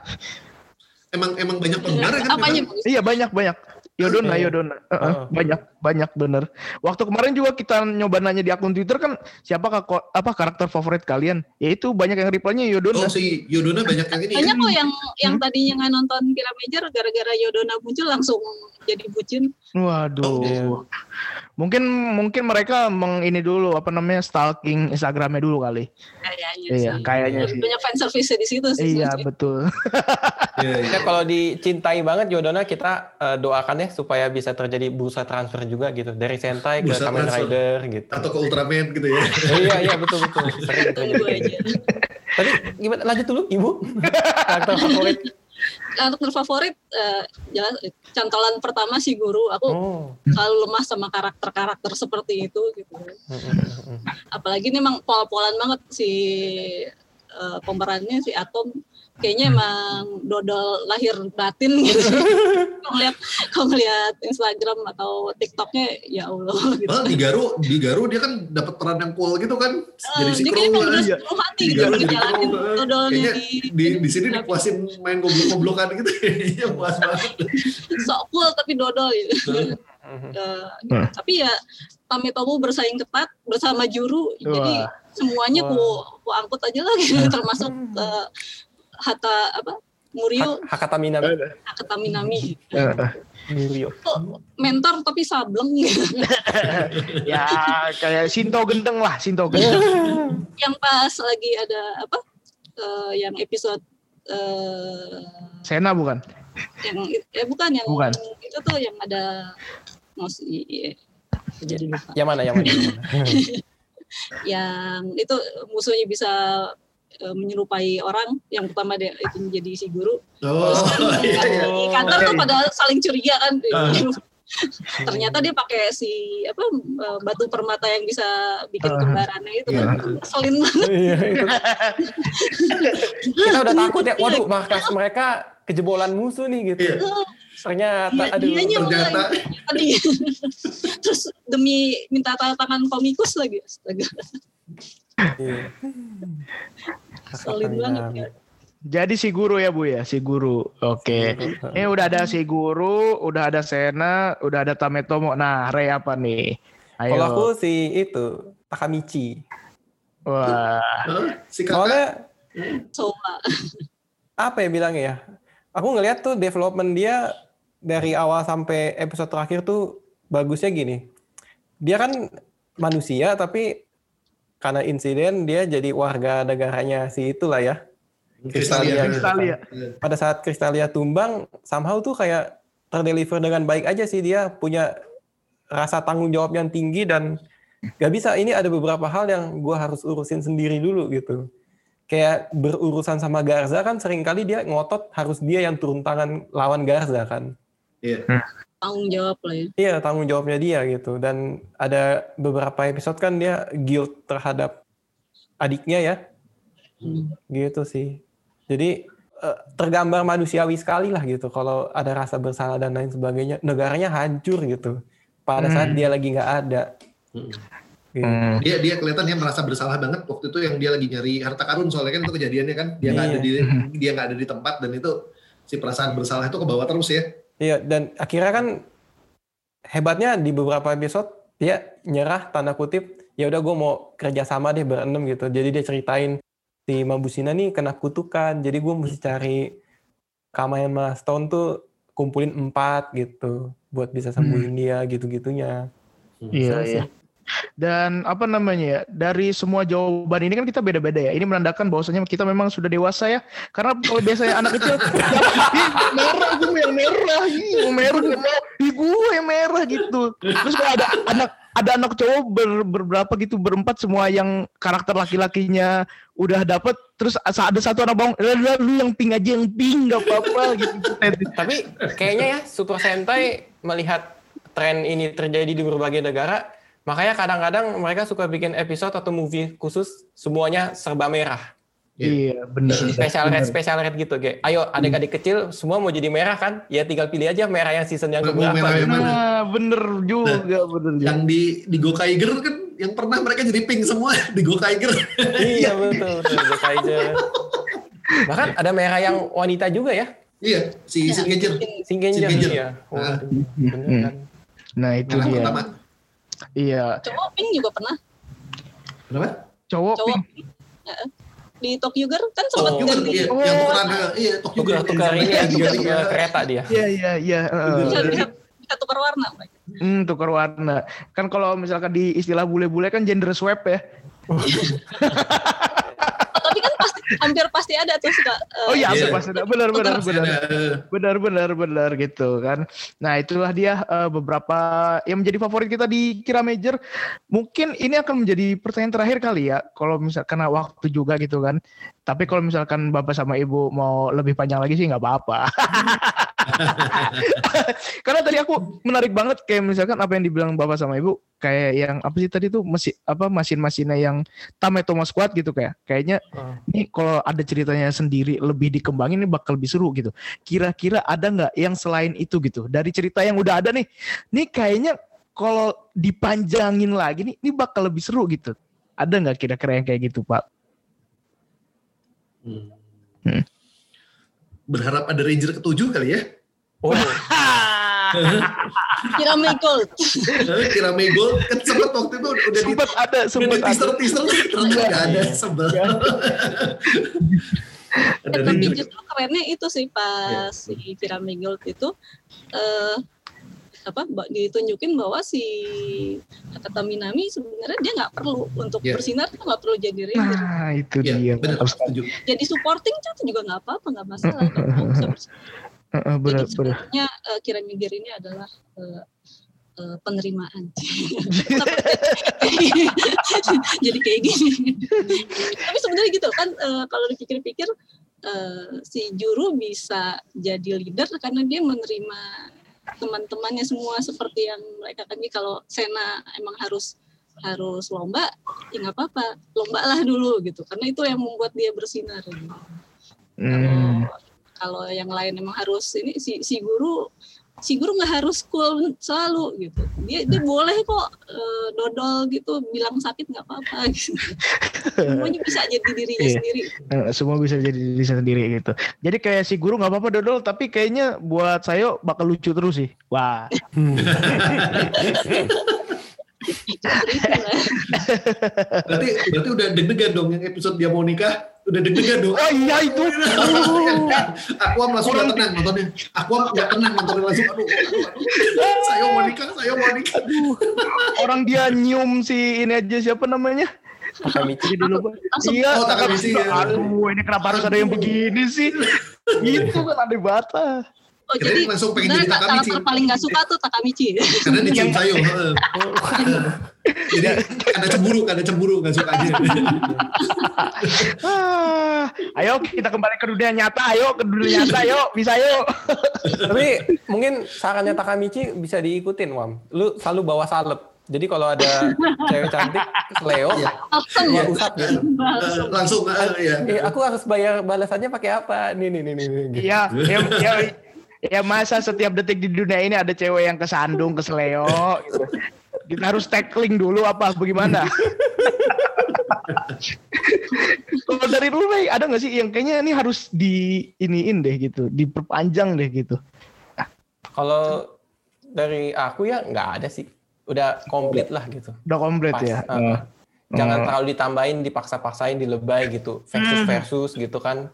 Emang emang banyak penggemar ya kan? Apanya? Iya banyak banyak. Yodona, Oke. Yodona. Heeh, Heeh. banyak, banyak bener. Waktu kemarin juga kita nyoba nanya di akun Twitter kan siapa kak- apa karakter favorit kalian? Ya itu banyak yang reply-nya Yodona. Oh si Yodona banyak yang ini ya. Banyak kok yang yang tadinya nggak nonton Kira Major gara-gara Yodona muncul langsung jadi bucin. Waduh. iya. Mungkin mungkin mereka meng ini dulu apa namanya stalking Instagramnya dulu kali. Kayaknya Iya, sih. kayaknya sih. Banyak fan service di situ sih. Iya betul. Iya, iya. Ya, kalau dicintai banget Yodona kita eh, doakan ya supaya bisa terjadi bursa transfer juga gitu dari Sentai ke Bursa Kamen transfer. Rider gitu. Atau ke Ultraman gitu ya. Oh, iya iya betul betul. Sering terjadi. Tadi gimana lanjut dulu Ibu? Karakter favorit. Karakter favorit eh, jelas cantolan pertama si guru. Aku Oh. selalu lemah sama karakter-karakter seperti itu gitu. Apalagi ini emang pol-polan banget si eh, pemerannya si Atom kayaknya emang dodol lahir batin gitu. kalau lihat kalau lihat Instagram atau TikToknya ya Allah gitu. Malah di Garu, di Garu dia kan dapat peran yang cool gitu kan. Jadi Eh, si dia kayaknya emang udah iya. hati Di gitu Garu jadi ngejalanin eh, dodolnya kayaknya di, di di sini dipuasin main goblok-goblokan gitu. Iya puas banget. sok cool tapi dodol gitu. Eh, Hmm. tapi ya Tametomo bersaing ketat bersama juru jadi Wah. semuanya Wah. ku, ku angkut aja lah gitu termasuk eh, Hata apa Murio Hak- Hakata Minami. Hakata Minami Eh, Murio. Kok mentor tapi sableng gitu. ya kayak Sinto gendeng lah, Sinto gendeng. yang pas lagi ada apa eh, yang episode eh, Sena bukan? yang eh bukan yang Bukan. itu tuh yang ada mas iya, jadi lupa mana yang mana? yang mana? yang itu musuhnya bisa eh, menyerupai orang yang pertama dia itu menjadi si guru Oh, iya, iya. di kantor tuh pada saling curiga kan Ah. ternyata dia pakai si apa eh, batu permata yang bisa bikin Ah. kembarannya itu kan ngeselin banget Iya, itu. Kita udah takut ya. Waduh, markas mereka kejebolan musuh nih gitu. Iya. Ternyata Dia, aduh. dianya ternyata. tadi terus demi minta tanda tangan komikus lagi astaga Iya. Ngeselin banget ya. Jadi si guru ya Bu ya, si guru. Oke. Ini udah ada si guru, udah ada Sena, udah ada Tametomo. Nah, Rey apa nih? Ayo. Kalau aku si itu Takamichi. Wah. Hah? si kakak Soalnya coba apa ya bilangnya ya? Aku ngeliat tuh development dia dari awal sampai episode terakhir tuh bagusnya gini. Dia kan manusia tapi karena insiden dia jadi warga negaranya si itulah ya. Kristalia. Kristalia. Pada saat Kristalia tumbang, somehow tuh kayak terdeliver dengan baik aja sih dia punya rasa tanggung jawab yang tinggi dan gak bisa ini ada beberapa hal yang gua harus urusin sendiri dulu gitu. Kayak berurusan sama Garza kan sering kali dia ngotot harus dia yang turun tangan lawan Garza kan. Iya. Tanggung jawab lah ya Iya tanggung jawabnya dia gitu dan ada beberapa episode kan dia guilt terhadap adiknya ya Hmm. gitu sih. Jadi eh, tergambar manusiawi sekali lah gitu kalau ada rasa bersalah dan lain sebagainya. Negaranya hancur gitu. pada saat Hmm. dia lagi nggak ada. Hmm. Gitu. Hmm. Dia dia kelihatan ya merasa bersalah banget waktu itu yang dia lagi nyari harta karun soalnya kan itu kejadiannya kan dia nggak ada di dia nggak ada di tempat dan itu si perasaan bersalah itu ke bawah terus ya. Iya, dan akhirnya kan hebatnya di beberapa episode dia nyerah tanda kutip, ya udah gue mau kerja sama deh berenam gitu. Jadi dia ceritain si Mabusina nih kena kutukan, jadi gue mesti cari Kamayama Stone tuh kumpulin empat gitu buat bisa sembuhin dia gitu-gitunya. Iya, Seru iya. Dan apa namanya ya, dari semua jawaban ini kan kita beda-beda ya. Ini menandakan bahwasanya kita memang sudah dewasa ya. Karena kalau biasanya anak kecil, merah, gue yang merah, yang merah, gue ih, gue yang merah gitu. Terus kalau ada anak ada anak cowok ber, berberapa gitu berempat semua yang karakter laki-lakinya udah dapet terus ada satu anak bawang "Lah, lah, lu yang pink aja yang pink gak apa-apa gitu Tapi kayaknya ya Super Sentai melihat tren ini terjadi di berbagai negara, makanya kadang-kadang mereka suka bikin episode atau movie khusus semuanya serba merah. iya benar Special red, special red gitu. Kayak, ayo adik-adik kecil semua mau jadi merah kan? Ya tinggal pilih aja merah yang season yang keberapa. merah yang mana? Nah, bener juga, bener juga. Yang di di Gokaiger kan yang pernah mereka jadi pink semua di Gokaiger. iya betul, betul. Go Kaiser. Bahkan ada merah yang wanita juga ya. iya, si Singenger. Singenger. Iya. Bener kan. Nah itu dia. pertama. Iya, Cowok pink juga pernah. Kenapa? cowok Cowok pink. pink. Di Tokyo Girl kan sempat Oh, ganti. iya, Oh. yang eh, iya Tokyo Girl. Tukar-tukar ini ya, Juga, juga kereta dia. Iya iya iya. Bisa, bisa, bisa tukar warna mereka. Hmm, tukar warna. Kan kalau misalkan di istilah bule-bule kan gender swap ya. Oh, tapi kan pasti hampir pasti ada tuh suka. eh, Oh iya, Iya. pasti ada. Benar benar benar. Benar benar benar gitu kan. Nah, itulah dia eh, beberapa yang menjadi favorit kita di Kira Major. Mungkin ini akan menjadi pertanyaan terakhir kali ya kalau misalkan karena waktu juga gitu kan. Tapi kalau misalkan Bapak sama Ibu mau lebih panjang lagi sih nggak apa-apa. Karena tadi aku menarik banget kayak misalkan apa yang dibilang Bapak sama Ibu kayak yang apa sih tadi tuh mesin apa mesin-mesinnya yang Tame Thomas Squad gitu kayak kayaknya Hmm. ini kalau ada ceritanya sendiri lebih dikembangin ini bakal lebih seru gitu. Kira-kira ada nggak yang selain itu gitu dari cerita yang udah ada nih? Nih kayaknya kalau dipanjangin lagi nih ini bakal lebih seru gitu. Ada nggak kira-kira yang kayak gitu Pak? Hmm. Hmm. Berharap ada Ranger ketujuh kali ya. Oh, Kirame Gold. Eh, Kira Megol kan sempet waktu itu udah di sempat ada udah sempat ada. teaser teaser ternyata nggak ada sebel. ada Eh, tapi justru kerennya itu sih pas si Kirame Gold itu eh apa ditunjukin bahwa si kata Minami sebenarnya dia nggak perlu untuk Iya. bersinar tuh nggak perlu jadi ranger Nah itu Iya, dia. setuju. jadi supporting tuh juga nggak apa-apa nggak masalah bisa bersinar. Heeh, Benar jadi benar. sebenarnya uh, Gear ini adalah eh, eh, penerimaan jadi kayak gini tapi sebenarnya gitu kan eh, kalau dipikir-pikir eh, si juru bisa jadi leader karena dia menerima teman-temannya semua seperti yang mereka kan kalau Sena emang harus harus lomba ya nggak apa-apa lomba lah dulu gitu karena itu yang membuat dia bersinar gitu. Hmm. kalau kalau yang lain emang harus ini si si guru si guru nggak harus cool selalu gitu dia dia boleh kok eh, dodol gitu bilang sakit nggak apa-apa gitu. semuanya bisa jadi dirinya Iya. sendiri Eh, semua bisa jadi diri sendiri gitu. Jadi kayak si guru nggak apa-apa dodol, tapi kayaknya buat saya bakal lucu terus sih. Wah, Justru itu lah. Berarti berarti udah deg-degan dong yang episode dia mau nikah, udah deg-degan dong. oh iya itu. Aku langsung gak tenang nontonnya. Aku gak tenang nontonnya langsung. Aduh, aduh, aduh. Saya mau nikah, saya mau nikah. Orang dia nyium si ini aja siapa namanya? Takamichi. Dulu Pak. Iya. Oh, Takamichi. Aduh, ini kenapa harus ada yang begini sih? Gitu kan aneh banget. Oh jadi langsung pengen jadi Takamichi. karakter paling nggak suka tuh Takamichi Karena dia cium sayur. heeh. Jadi ada cemburu, ada cemburu gak suka aja. Ah, ayo kita kembali ke dunia nyata, ayo ke dunia nyata, ayo bisa ayo. Tapi mungkin sarannya Takamichi bisa diikutin, Wam. Lu selalu bawa salep. Jadi kalau ada cewek cantik, Leo, Iya. langsung gua usap gitu. Langsung eh, ya. Eh, aku harus bayar balasannya pakai apa? Nih, nih, nih, nih. nih. gitu. Iya, ya, ya, Ya masa setiap detik di dunia ini ada cewek yang kesandung, keseleo gitu. Kita harus tackling dulu apa bagaimana? Kalau dari lu Ray, ada nggak sih yang kayaknya ini harus di iniin deh gitu, diperpanjang deh gitu. Kalau dari aku ya nggak ada sih. Udah komplit lah gitu. Udah komplit Pas. ya. Uh, Jangan Oh. terlalu ditambahin, dipaksa-paksain, dilebay gitu. Versus Hmm. versus gitu kan.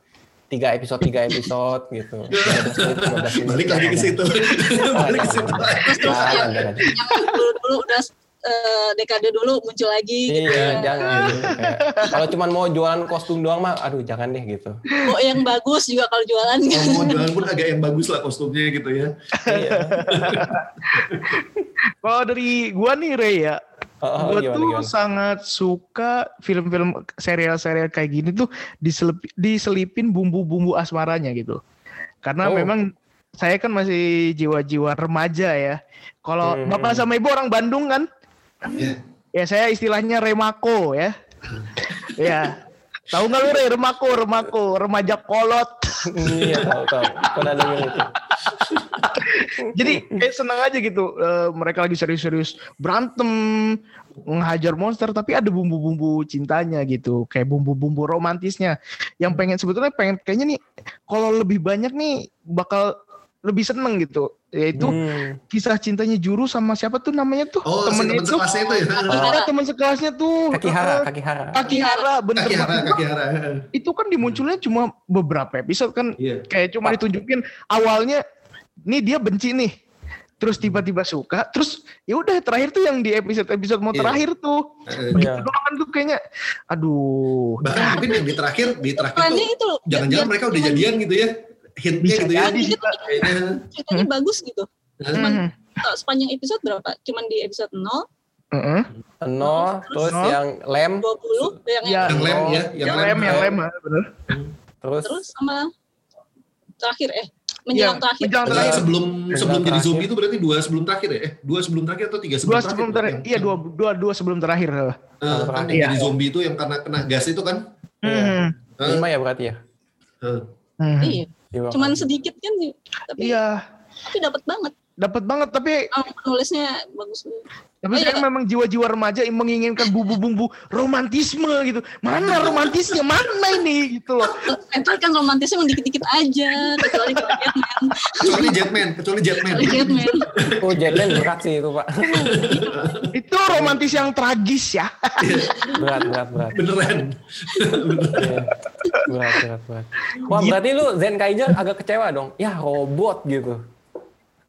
Tiga episode, tiga episode gitu. 15 menit, 15 menit. Balik lagi ke situ. Balik ke situ. Terus terus Jangan, yang, jangan. yang dulu dulu udah eh, dekade dulu muncul lagi gitu. Iya, jangan. gitu. Kayak, Kalau cuma mau jualan kostum doang mah, aduh jangan deh gitu. Oh, yang bagus juga kalau jualan kan. Mau jualan pun agak yang bagus lah kostumnya gitu ya. Iya. Kalau dari gua nih Ray ya, Oh, gue tuh gimana? sangat suka film-film serial-serial kayak gini tuh diselipi- diselipin bumbu-bumbu asmaranya gitu. Karena Oh. memang saya kan masih jiwa-jiwa remaja ya. Kalau Hmm. bapak sama ibu orang Bandung kan, Iya. ya saya istilahnya remako ya. ya. Tahu nggak lu Ray, remako, remako, remaja kolot. iya, tahu tahu. Pernah denger itu. Jadi kayak seneng aja gitu. eh, mereka lagi serius-serius berantem, menghajar monster, tapi ada bumbu-bumbu cintanya gitu. Kayak bumbu-bumbu romantisnya. Yang pengen sebetulnya pengen kayaknya nih kalau lebih banyak nih bakal lebih seneng gitu. Yaitu Hmm. kisah cintanya Juru sama siapa tuh namanya tuh? Oh, si temennya teman itu. sekelasnya itu ya. Ada teman sekelasnya tuh. Kaki hara, Eh, kaki hara. Kaki Hara, bener Kaki hara, banget. kaki hara. Itu kan dimunculnya cuma beberapa episode kan Iya. kayak cuma ditunjukin awalnya nih dia benci nih terus tiba-tiba suka terus ya udah terakhir tuh yang di episode episode mau Iya. terakhir tuh Eh, begitu Iya. doang tuh kayaknya aduh Bahkan mungkin yang di terakhir, di terakhir Trennya tuh itu loh. jangan-jangan mereka udah jadian gitu ya. Hintnya bisa gitu ya. jadi. Kayaknya. ceritanya bagus gitu. Hmm. Eh, Sepanjang episode berapa? Cuman di episode 0, Heeh. Nol, terus Nol. yang lem, 20, yang, Ya. Yang lem ya, yang lem yang lem ah, bener terus, terus sama terakhir eh menjelang Iya, terakhir. menjelang terakhir. sebelum Yang sebelum jadi terakhir. zombie itu berarti dua sebelum terakhir ya? Eh, dua sebelum terakhir atau tiga sebelum dua terakhir? sebelum terakhir Yang- iya dua dua dua sebelum terakhir Eh, kan Iya. yang jadi zombie itu yang karena kena gas itu kan? Hmm. Eh, lima ya berarti ya? eh. Hmm. Iya, Lima cuman sedikit kan tapi iya tapi dapat banget. Dapat banget tapi Ah, penulisnya bagus banget. tapi Oh, saya iya. memang jiwa-jiwa remaja yang menginginkan bumbu-bumbu romantisme gitu mana romantisnya mana ini gitu loh Entar kan romantisnya emang dikit-dikit aja, kecuali Jetman. Kecuali Jetman, kecuali Jetman. Oh, Jetman berat sih itu, Pak. itu romantis yang tragis ya Berat, berat, berat. Beneran. Iya. Berat, berat, berat. Wah, berarti lu Zen Kaiser agak kecewa dong. Ya, robot gitu.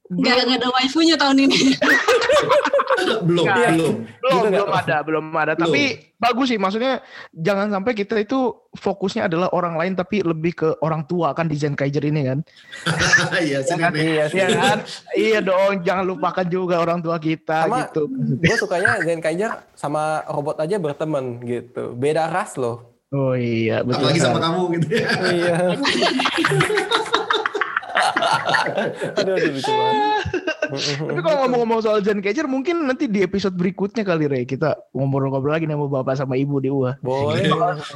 Gak, gak ada waifunya tahun ini. belum, Nggak. belum. belum belum nggak? ada belum ada tapi bagus sih maksudnya jangan sampai kita itu fokusnya adalah orang lain tapi lebih ke orang tua kan di Zen Kaiser ini kan Iya, sih kan? nenek. Iya sih. Iya kan iya dong jangan lupakan juga orang tua kita Sama- gitu Gue sukanya Zen Kaiser sama robot aja berteman gitu. Beda ras loh. oh iya betul Apalagi sama kamu gitu ya. Iya. aduh, aduh, lucu banget. tapi kalau ngomong-ngomong soal Zen Kaiser mungkin nanti di episode berikutnya kali Ray kita ngobrol-ngobrol lagi sama bapak sama ibu di UA Boleh.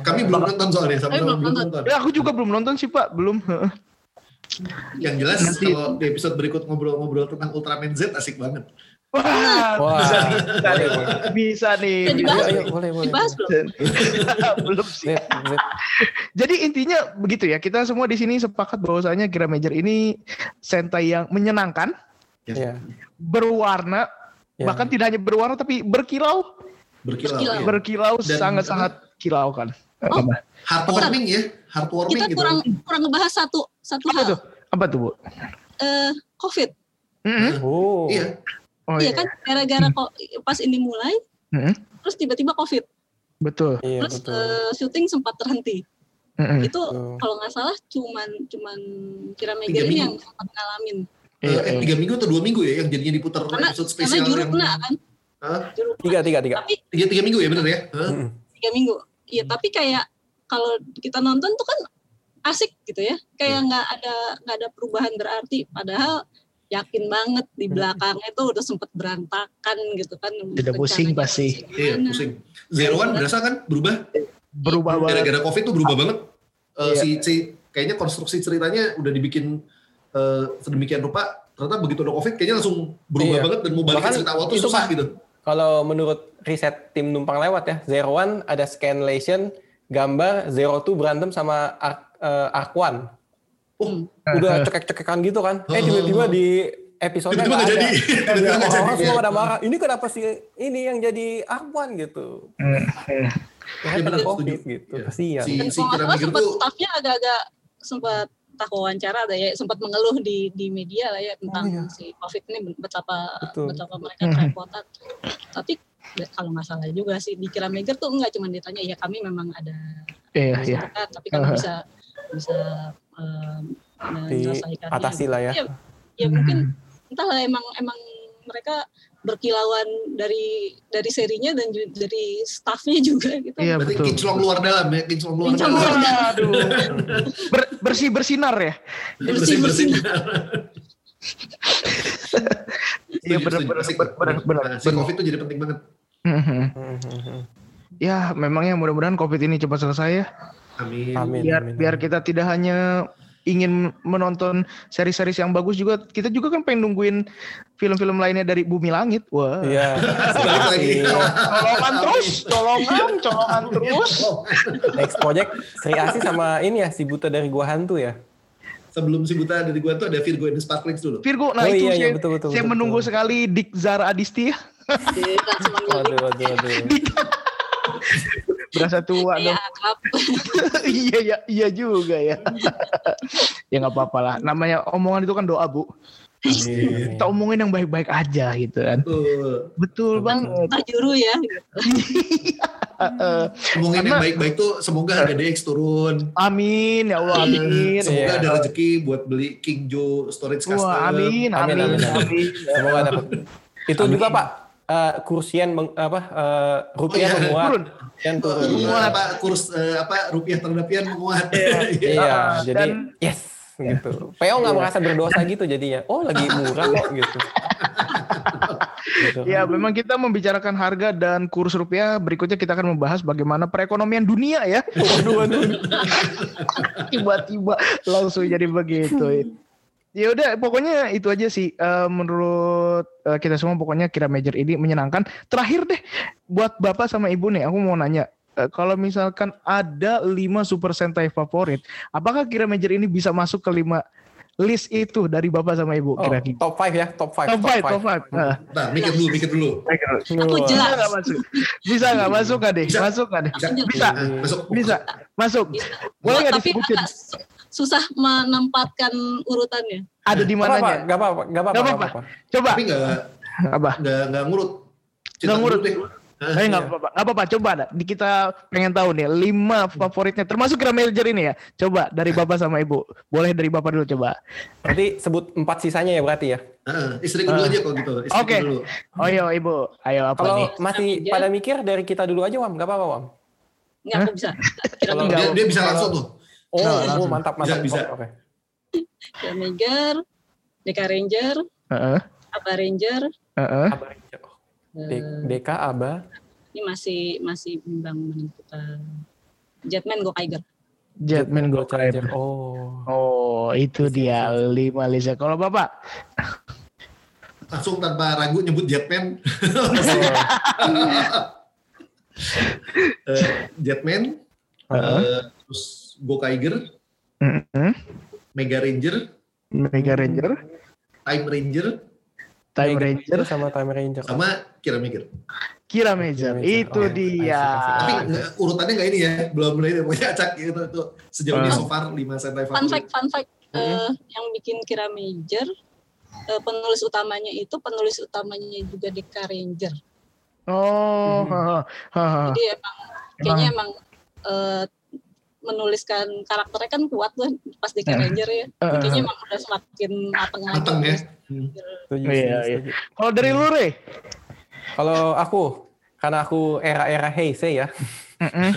Kami belum nonton soalnya, sama Kami belum nonton. ya aku juga belum nonton sih pak belum Yang jelas Nanti- kalau di episode berikut ngobrol-ngobrol tentang Ultraman Z asik banget. Wah Wah. bisa nih bisa nih bisa nih Bisa dibahas. Ayo, ayo, boleh, boleh. Dibahas belum? belum sih Zet, Zet. Jadi intinya begitu ya, kita semua di sini sepakat bahwasanya Kira Major ini Sentai yang menyenangkan, Iya. berwarna, Ya. bahkan tidak hanya berwarna tapi berkilau, Berkilau. Berkilau. ya. berkilau sangat-sangat kilau kan. Oh. Apa? Heartwarming ya, heartwarming Kita gitu. kurang kurang ngebahas satu satu Apa hal. tuh? Apa tuh, Bu? Eh, COVID. Mm-mm. Oh. Iya, Oh iya kan gara-gara kok pas ini mulai Mm-mm. terus tiba-tiba COVID. Betul. Iya, Terus betul. eh, syuting sempat terhenti. Mm-mm. Itu Betul. kalau nggak salah cuman cuman Kira Tiga Meger ini minggu. yang sempat ngalamin. Iya, Eh, iya. tiga minggu atau dua minggu ya yang jadinya diputar Karena episode karena spesial juru yang kena kan. Hah? Juru kena. Tiga, tiga, tiga. Tapi tiga, tiga minggu ya bener ya? Hah? Mm-mm. tiga minggu. Iya, tapi kayak kalau kita nonton tuh kan asik gitu ya. Kayak nggak ada nggak ada perubahan berarti. Padahal yakin banget di belakangnya tuh udah sempet berantakan gitu kan. Udah pusing pasti. Iya, pusing. Zero One berasa kan berubah? Berubah banget. Gara-gara COVID tuh berubah banget. Eh, Iya. si, si kayaknya konstruksi ceritanya udah dibikin eh, sedemikian rupa ternyata begitu ada covid kayaknya langsung berubah Iya. banget dan mau balikin Bahkan cerita awal tuh itu, susah gitu. Kalau menurut riset tim numpang lewat ya, Zero One ada scanlation gambar Zero Two berantem sama Ark, eh, Ark One. Oh, Udah cekek-cekekan gitu kan. Eh tiba-tiba di episode tiba-tiba nggak jadi. Tiba-tiba nggak jadi. Orang semua pada marah. Ini kenapa sih ini yang jadi One gitu? Hmm, hmm. Ya, kena benar, COVID setuju. gitu. Iya. Kasihan. Si- Dan si Kira sempat tuh- staffnya agak-agak sempat tak wawancara ada ya sempat mengeluh di di media lah ya tentang Oh, iya. si covid ini betapa Betul. betapa mereka kerepotan tapi kalau nggak salah juga sih di Kira Major tuh nggak cuma ditanya ya kami memang ada Iya, iya. tapi kami Uh-huh. bisa bisa um, menyelesaikannya Diatasi lah ya. ya, ya mungkin entahlah emang emang mereka berkilauan dari dari serinya dan ju- dari staffnya juga gitu Iya, Berarti betul. kinclong luar dalam ya, kinclong luar Kinclong dalam. luar Aduh. Ber- bersih bersinar ya. Bersih bersih. Iya benar benar benar benar. Nah, si covid tuh jadi penting banget. Mhm. Mhm. Ya, memangnya mudah-mudahan Covid ini cepat selesai ya. Amin. Amin. Biar amin, biar kita tidak hanya ingin menonton seri-seri yang bagus juga, kita juga kan pengen nungguin film-film lainnya dari Bumi Langit. Wah. Iya. Colongan terus, colongan, colongan terus. Next project Sri Asi sama ini ya si buta dari gua hantu ya. Sebelum si buta dari gua tuh ada Virgo and the Sparklings dulu. Virgo, nah Oh itu iya, iya, saya, betul, betul, saya betul, menunggu betul. sekali Dik Zara Adisti ya. Waduh, waduh, waduh. Berasa tua Iya, dong. iya ya, iya juga ya. ya nggak apa-apa lah. Namanya omongan itu kan doa bu. Kita omongin yang baik-baik aja gitu kan. Tuh. Betul banget. tajuru ya. Heeh. Ngomongin yang baik-baik tuh semoga harga DX turun. amin ya Allah amin. Semoga Iya. ada rezeki buat beli King Joe storage custom. Wah amin Amin, amin amin, amin. amin. Semoga dapat. Itu juga Pak eh, kursian meng- apa eh, rupiah Oh, iya. menguat. Turun. Yang Eh, turun. Menguat. apa kurs eh, apa rupiah terhadap yen menguat. Iya, Ah, jadi dan- yes gitu. PO nggak merasa berdosa gitu jadinya. Oh lagi murah kok gitu. Gitu. Ya memang kita membicarakan harga dan kurs rupiah. Berikutnya kita akan membahas bagaimana perekonomian dunia ya. Waduh, waduh. Tiba-tiba langsung jadi begitu. Ya udah, pokoknya itu aja sih. Eh, menurut eh, kita semua, pokoknya kira major ini menyenangkan. Terakhir deh, buat bapak sama ibu nih, aku mau nanya. eh, kalau misalkan ada lima super sentai favorit, apakah kira major ini bisa masuk ke lima list itu dari bapak sama ibu? Oh, Kira-kira. top 5 ya, top 5. Top five, top five. Nah, Nah, mikir dulu, mikir dulu. Aku Wah. bisa jelas. nggak masuk? Bisa nggak masuk nggak deh? Bisa. Masuk nggak deh? Bisa. Bisa. Masuk. Bisa. Masuk. Boleh nggak tapi disebutin? Susah menempatkan urutannya. Ada di Gak apa-apa, mananya? gak apa-apa, gak apa-apa. Nggak nggak apa-apa. Coba. Tapi nggak Apa? nggak nggak ngurut. Cerita Nggak ngurut. Eh nggak Iya. apa-apa. Nggak apa-apa. Coba dah. Di kita pengen tahu nih lima favoritnya termasuk kira manager ini ya. Coba dari bapak sama ibu. Boleh dari bapak dulu coba. Berarti sebut empat sisanya ya berarti ya. Heeh, istriku dulu aja kok gitu. Oke. dulu. Oh iya ibu. Ayo apa Kalau nih? masih pada mikir dari kita dulu aja Wam, gak apa-apa Wam. Nggak, aku bisa. Kira Kalau Nggak, Dia, dia bisa langsung tuh. Oh, Nah, oh, mantap, Bisa, mantap. bisa. Oke, oke. Kira Major, Deka Ranger, Heeh. Aba Ranger, Heeh. Aba Ranger. eh, D- DK, Aba. ini masih masih bimbang menentukan Jetman Go Tiger. Jetman Go. Tiger. Oh. Oh itu Bisa, dia bisa. lima listnya. Kalau bapak? Langsung tanpa ragu nyebut Jetman. Eh, Jetman. Heeh. eh, terus Gokaiger. Heeh. Mega Ranger. Mega Ranger. Time Ranger. Time Mega Ranger. sama Time Ranger. Sama Kira Maker. Kira Major. Kira Major. Itu Oh, dia. asik, asik, Tapi Ah. nggak- urutannya nggak ini ya. Belum mulai pokoknya acak gitu. Itu sejauh ini Ah. so far 5 sentai Fun favorit. fact, fun fact. eh, yang bikin Kira Major, eh, penulis utamanya itu penulis utamanya juga Deka Ranger. Oh, Mhm. ha, ha, ha. Jadi emang kayaknya emang eh, menuliskan karakternya kan kuat tuh pas Eh. Ranger ya. Kayaknya emang udah semakin mateng lagi. Mateng ya. Setuju, Iya, iya. Kalau dari lu, Re? Kalau aku, karena aku era-era Heisei ya.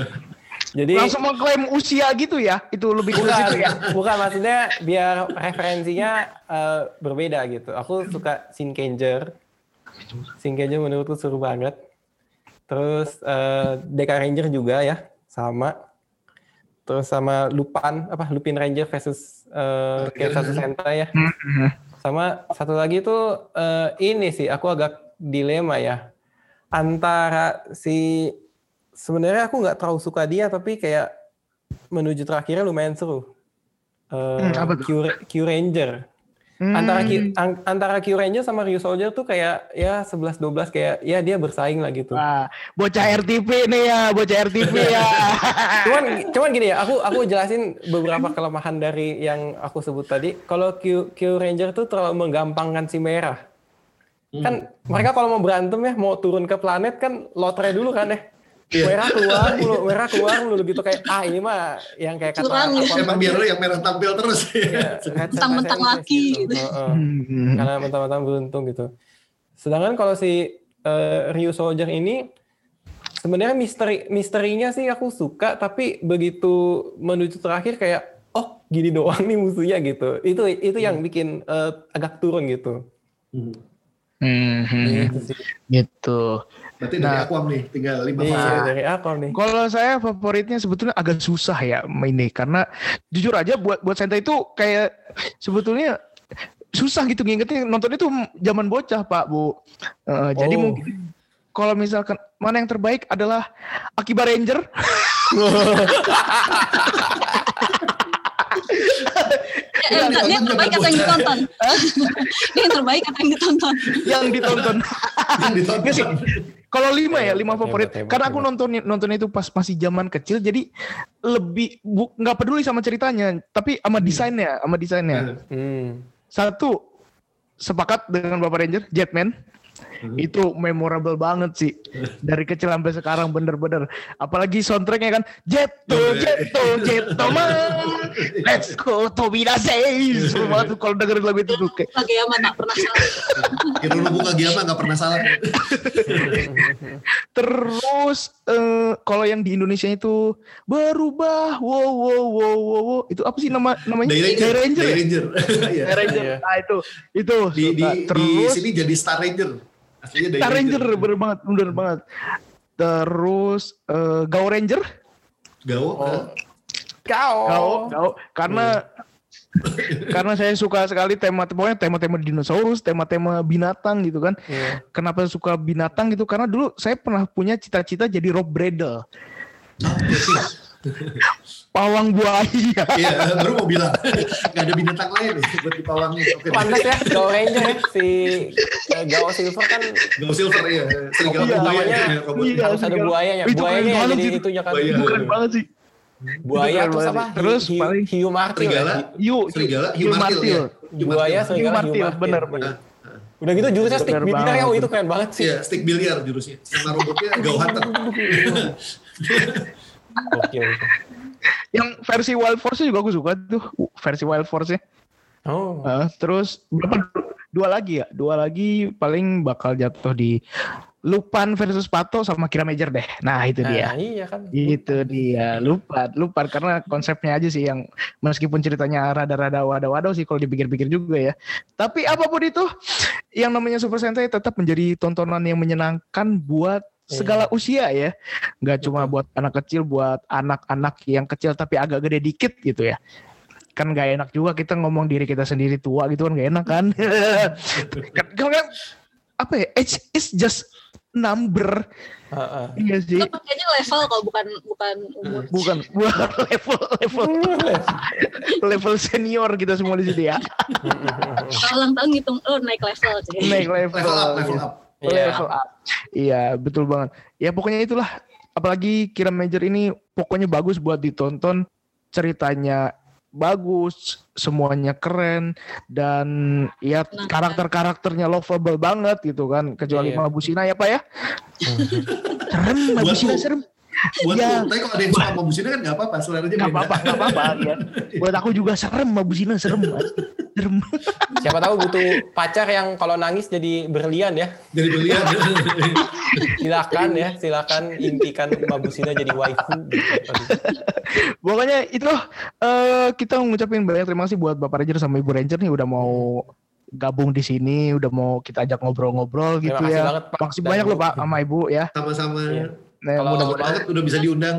Jadi Langsung mengklaim usia gitu ya? Itu lebih ke bukan, situ ya? bukan maksudnya biar referensinya eh, berbeda gitu. Aku suka Shinkenger. Shinkenger menurutku seru banget. Terus eh, Deka Ranger juga ya, sama. Terus sama Lupan apa Lupin Ranger versus uh, Kensaku Sentai ya. Mhm. Sama satu lagi tuh eh, ini sih aku agak dilema ya antara si sebenarnya aku nggak terlalu suka dia tapi kayak menuju terakhirnya lumayan seru. Eh, Hmm, apa? Q, Q Ranger. Hmm. Antara Q, an- antara Q Ranger sama Ryu Soldier tuh kayak ya 11 12 kayak ya dia bersaing lah gitu. Wah, bocah RTP nih ya, bocah RTP ya. cuman cuman gini ya aku aku jelasin beberapa kelemahan dari yang aku sebut tadi kalau Q, Q Ranger tuh terlalu menggampangkan si merah kan mereka kalau mau berantem ya mau turun ke planet kan lotre dulu kan ya Iya. merah keluar mulu merah keluar mulu gitu kayak ah ini mah yang kayak kata Curang ya. Emang biar lu yang merah tampil terus ya, ya. Mentang-mentang laki gitu. Heeh. Hmm. karena mentang-mentang beruntung gitu sedangkan kalau si eh, Ryu Soldier ini sebenarnya misteri misterinya sih aku suka tapi begitu menuju terakhir kayak oh gini doang nih musuhnya gitu itu itu yang bikin eh, agak turun gitu Hmm. Hmm, gitu sih gitu. Berarti dari Nah. Aquam nih, tinggal lima Iya, fase. dari aku nih Kalau saya favoritnya sebetulnya agak susah ya ini karena jujur aja buat buat Sentai itu kayak sebetulnya susah gitu ngingetnya nonton itu zaman bocah Pak Bu. Jadi Oh. mungkin kalau misalkan mana yang terbaik adalah Akiba Ranger. Eh, enggak, ini yang terbaik atau yang ditonton? Ini yang terbaik atau yang ditonton? yang ditonton. Yang ditonton. Kalau lima ya, lima Hebat, favorit. hebat, Karena aku hebat. nonton nonton itu pas masih zaman kecil, jadi lebih nggak peduli sama ceritanya, tapi sama desainnya, sama desainnya. hmm. Satu sepakat dengan Bapak Ranger, Jetman. Itu memorable banget sih. Dari kecil sampai sekarang bener-bener. Apalagi soundtracknya kan Jetto, Jetto, Jetto man. Let's go Tobinase. Semua tuh kalau dengerin lagu itu tuh kayak Lagi aman tak pernah salah. Kira lu buka Giama nggak pernah salah. Terus eh, kalau yang di Indonesia itu berubah, wow wow wow wow, wow. itu apa sih nama namanya? Day Ranger. Day Ranger. Day ya? Ranger. Iya. Day Ranger. Iya. Nah itu itu Di, di, suka. di terus sini jadi Star Ranger. Aslinya Star Ranger bener banget, bener banget. Terus eh, Gao Ranger, Gao. Oh. kau Gao, Gao, karena karena saya suka sekali tema pokoknya tema-tema dinosaurus, tema-tema binatang gitu kan. Iya. Kenapa suka binatang gitu? Karena dulu saya pernah punya cita-cita jadi Rob Bradle, Ah, oke. pawang buaya. Iya, baru mau bilang. Nggak ada binatang lain nih buat di pawangnya. Oke. pantas ya Gao Ranger ya si eh, Gao Silver kan Gao Silver ya. Serigala Iya, buaya. ya, robot. Iya, harus ada buayanya Itu buayanya yang jadi sih. itunya kan Buaya. Itu keren banget sih. buaya terus apa. Terus Hiu- paling- hiu martil ya? Serigala. Yuk, Serigala, Hiu Hiu Martil, ya. Hiu buaya serigala Hiu Martil, Martil. bener, Iya. bener. udah gitu jurusnya stick biliar ya oh itu keren banget sih Iya, stick biliar jurusnya. Sama robotnya Gao Hunter. oke oke Yang versi Wild Force juga aku suka tuh, versi Wild Force nya. oh terus berapa? Dua lagi ya, dua lagi paling bakal jatuh di Lupan versus Pato sama Kira Major deh. Nah itu dia. nah iya kan Itu dia, lupa, lupa karena konsepnya aja sih yang meskipun ceritanya rada-rada wadah-wadah sih kalau dipikir-pikir juga ya. Tapi apa pun itu, yang namanya Super Sentai tetap menjadi tontonan yang menyenangkan buat segala usia ya. Nggak cuma buat anak kecil, buat anak-anak yang kecil tapi agak gede dikit gitu ya. Kan nggak enak juga kita ngomong diri kita sendiri tua gitu kan nggak enak kan. kan, kan apa ya? Age is just number. Heeh. Iya sih. Itu pakainya level kalau bukan bukan umur. bukan bukan level level level senior kita semua di sini ya Kalau ulang tahun ngitung, oh naik level sih. naik level Level up, level up. Iya. level up iya betul banget. Ya pokoknya itulah. Apalagi Kira Major ini pokoknya bagus buat ditonton. Ceritanya bagus semuanya keren dan ya karakter-karakternya lovable banget gitu kan. Kecuali Iya. Mabusina ya Pak ya. Serem Mabusina lu. serem Buat Ya. lu, tapi kalau ada yang suka sama busina kan nggak apa-apa, seleranya Gak beda. apa-apa, gak apa-apa. ya. Buat aku juga serem, Mabusina serem. serem. siapa tahu butuh pacar yang kalau nangis jadi berlian ya Jadi berlian. silakan ya silakan impikan Mabusina jadi waifu gitu. Pokoknya itu eh kita ngucapin banyak terima kasih buat Bapak Ranger sama Ibu Ranger nih udah mau gabung di sini, udah mau kita ajak ngobrol-ngobrol gitu Terima kasih ya. banget, Pak. Makasih banyak loh. Pak sama Ibu ya. Sama-sama. Iya. Nah, Kalau- mudah banget udah bisa diundang.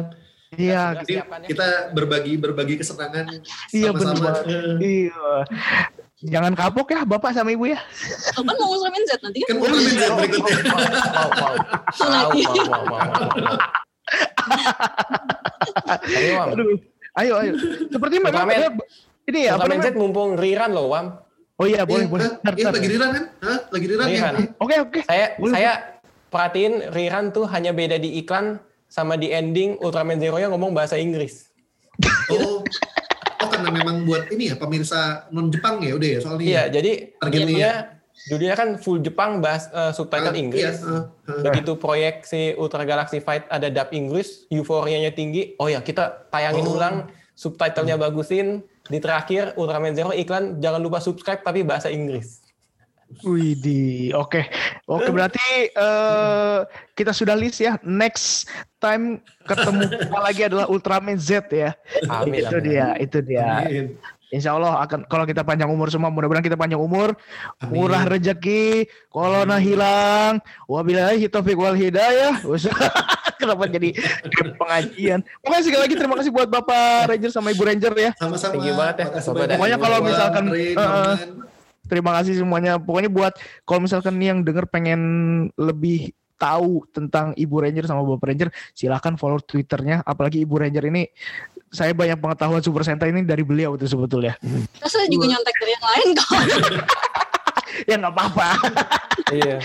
Iya, siapkan ya. kita berbagi berbagi kesenangan Iya, sama-sama. iya. Jangan kapok ya Bapak sama Ibu ya. Oh, kan mau Ultraman Z nanti kan? Kan Z berikutnya. Mau, mau, mau. Mau, lagi. mau, mau, mau, mau. Tapi Wam, Aduh. Ayo, ayo. Seperti memang ini ya apa Z namanya? mumpung rerun loh, Wam. Oh iya, boleh, Iya, boleh. Iya, lagi riran kan? Hah? Lagi riran ya? Riran. Oke, oke. Saya saya perhatiin rerun tuh hanya beda di iklan sama di ending Ultraman Zero-nya ngomong bahasa Inggris. Oh, oh karena memang buat ini ya pemirsa non Jepang ya udah ya soalnya. Iya, jadi Targetnya judulnya judulnya kan full Jepang bahas eh, subtitle Ah, Inggris. Iya, ah, ah. Begitu proyek si Ultra Galaxy Fight ada dub Inggris, euforianya tinggi. Oh ya, kita tayangin Oh. ulang, subtitlenya bagusin. Di terakhir Ultraman Zero iklan jangan lupa subscribe tapi bahasa Inggris. Wih, di oke. Oke, berarti eh, kita sudah list ya. Next time ketemu kita lagi adalah Ultraman Z ya. Amin. itu amin. dia, itu dia. Amin. Insya Allah akan kalau kita panjang umur semua, mudah-mudahan kita panjang umur, Amin. murah rezeki, corona hilang, wabillahi taufik wal hidayah. Usah. Kenapa jadi pengajian? Pokoknya sekali lagi terima kasih buat Bapak Ranger sama Ibu Ranger ya. Sama-sama. Thank you banget ya, Bapak Pokoknya kalau misalkan, Rin, uh. Terima kasih semuanya. Pokoknya buat kalau misalkan nih yang denger pengen lebih tahu tentang Ibu Ranger sama Bapak Ranger, silahkan follow Twitternya. Apalagi Ibu Ranger ini, saya banyak pengetahuan Super Sentai ini dari beliau itu sebetulnya. Terus saya juga nyontek dari yang lain kok. ya nggak apa-apa. Iya.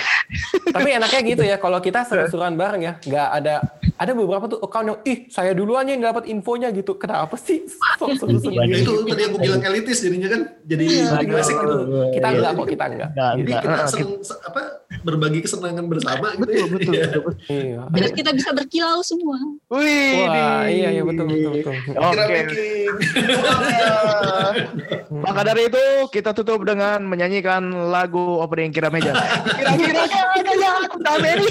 Tapi enaknya gitu ya, kalau kita seru-seruan bareng ya, nggak ada ada beberapa tuh account yang ih saya duluan yang dapat infonya gitu. Kenapa sih? Sok seru Ya sendiri. itu tadi aku bilang elitis jadinya kan jadi Iya, jadi gitu. Kita Iya. enggak kok, kita enggak. Nggak, Jadi kita seneng, se- apa berbagi kesenangan bersama gitu Betul, ya. betul, Iya. Iya. Kita bisa berkilau semua. Wih, Wah, iya iya betul betul betul. Oke. Maka dari itu kita tutup dengan menyanyikan lagu opening Kira Meja. Kira-kira kira aku ini.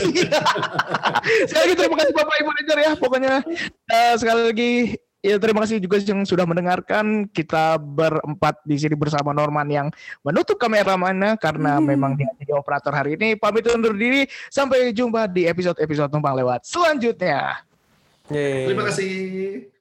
Sekali lagi terima kasih Bapak Ibu Ranger ya. Pokoknya eh, sekali lagi ya terima kasih juga yang sudah mendengarkan. Kita berempat di sini bersama Norman yang menutup kameramannya karena memang dia jadi operator hari ini. Pamit undur diri. Sampai jumpa di episode-episode numpang lewat selanjutnya. Yeay. Terima kasih.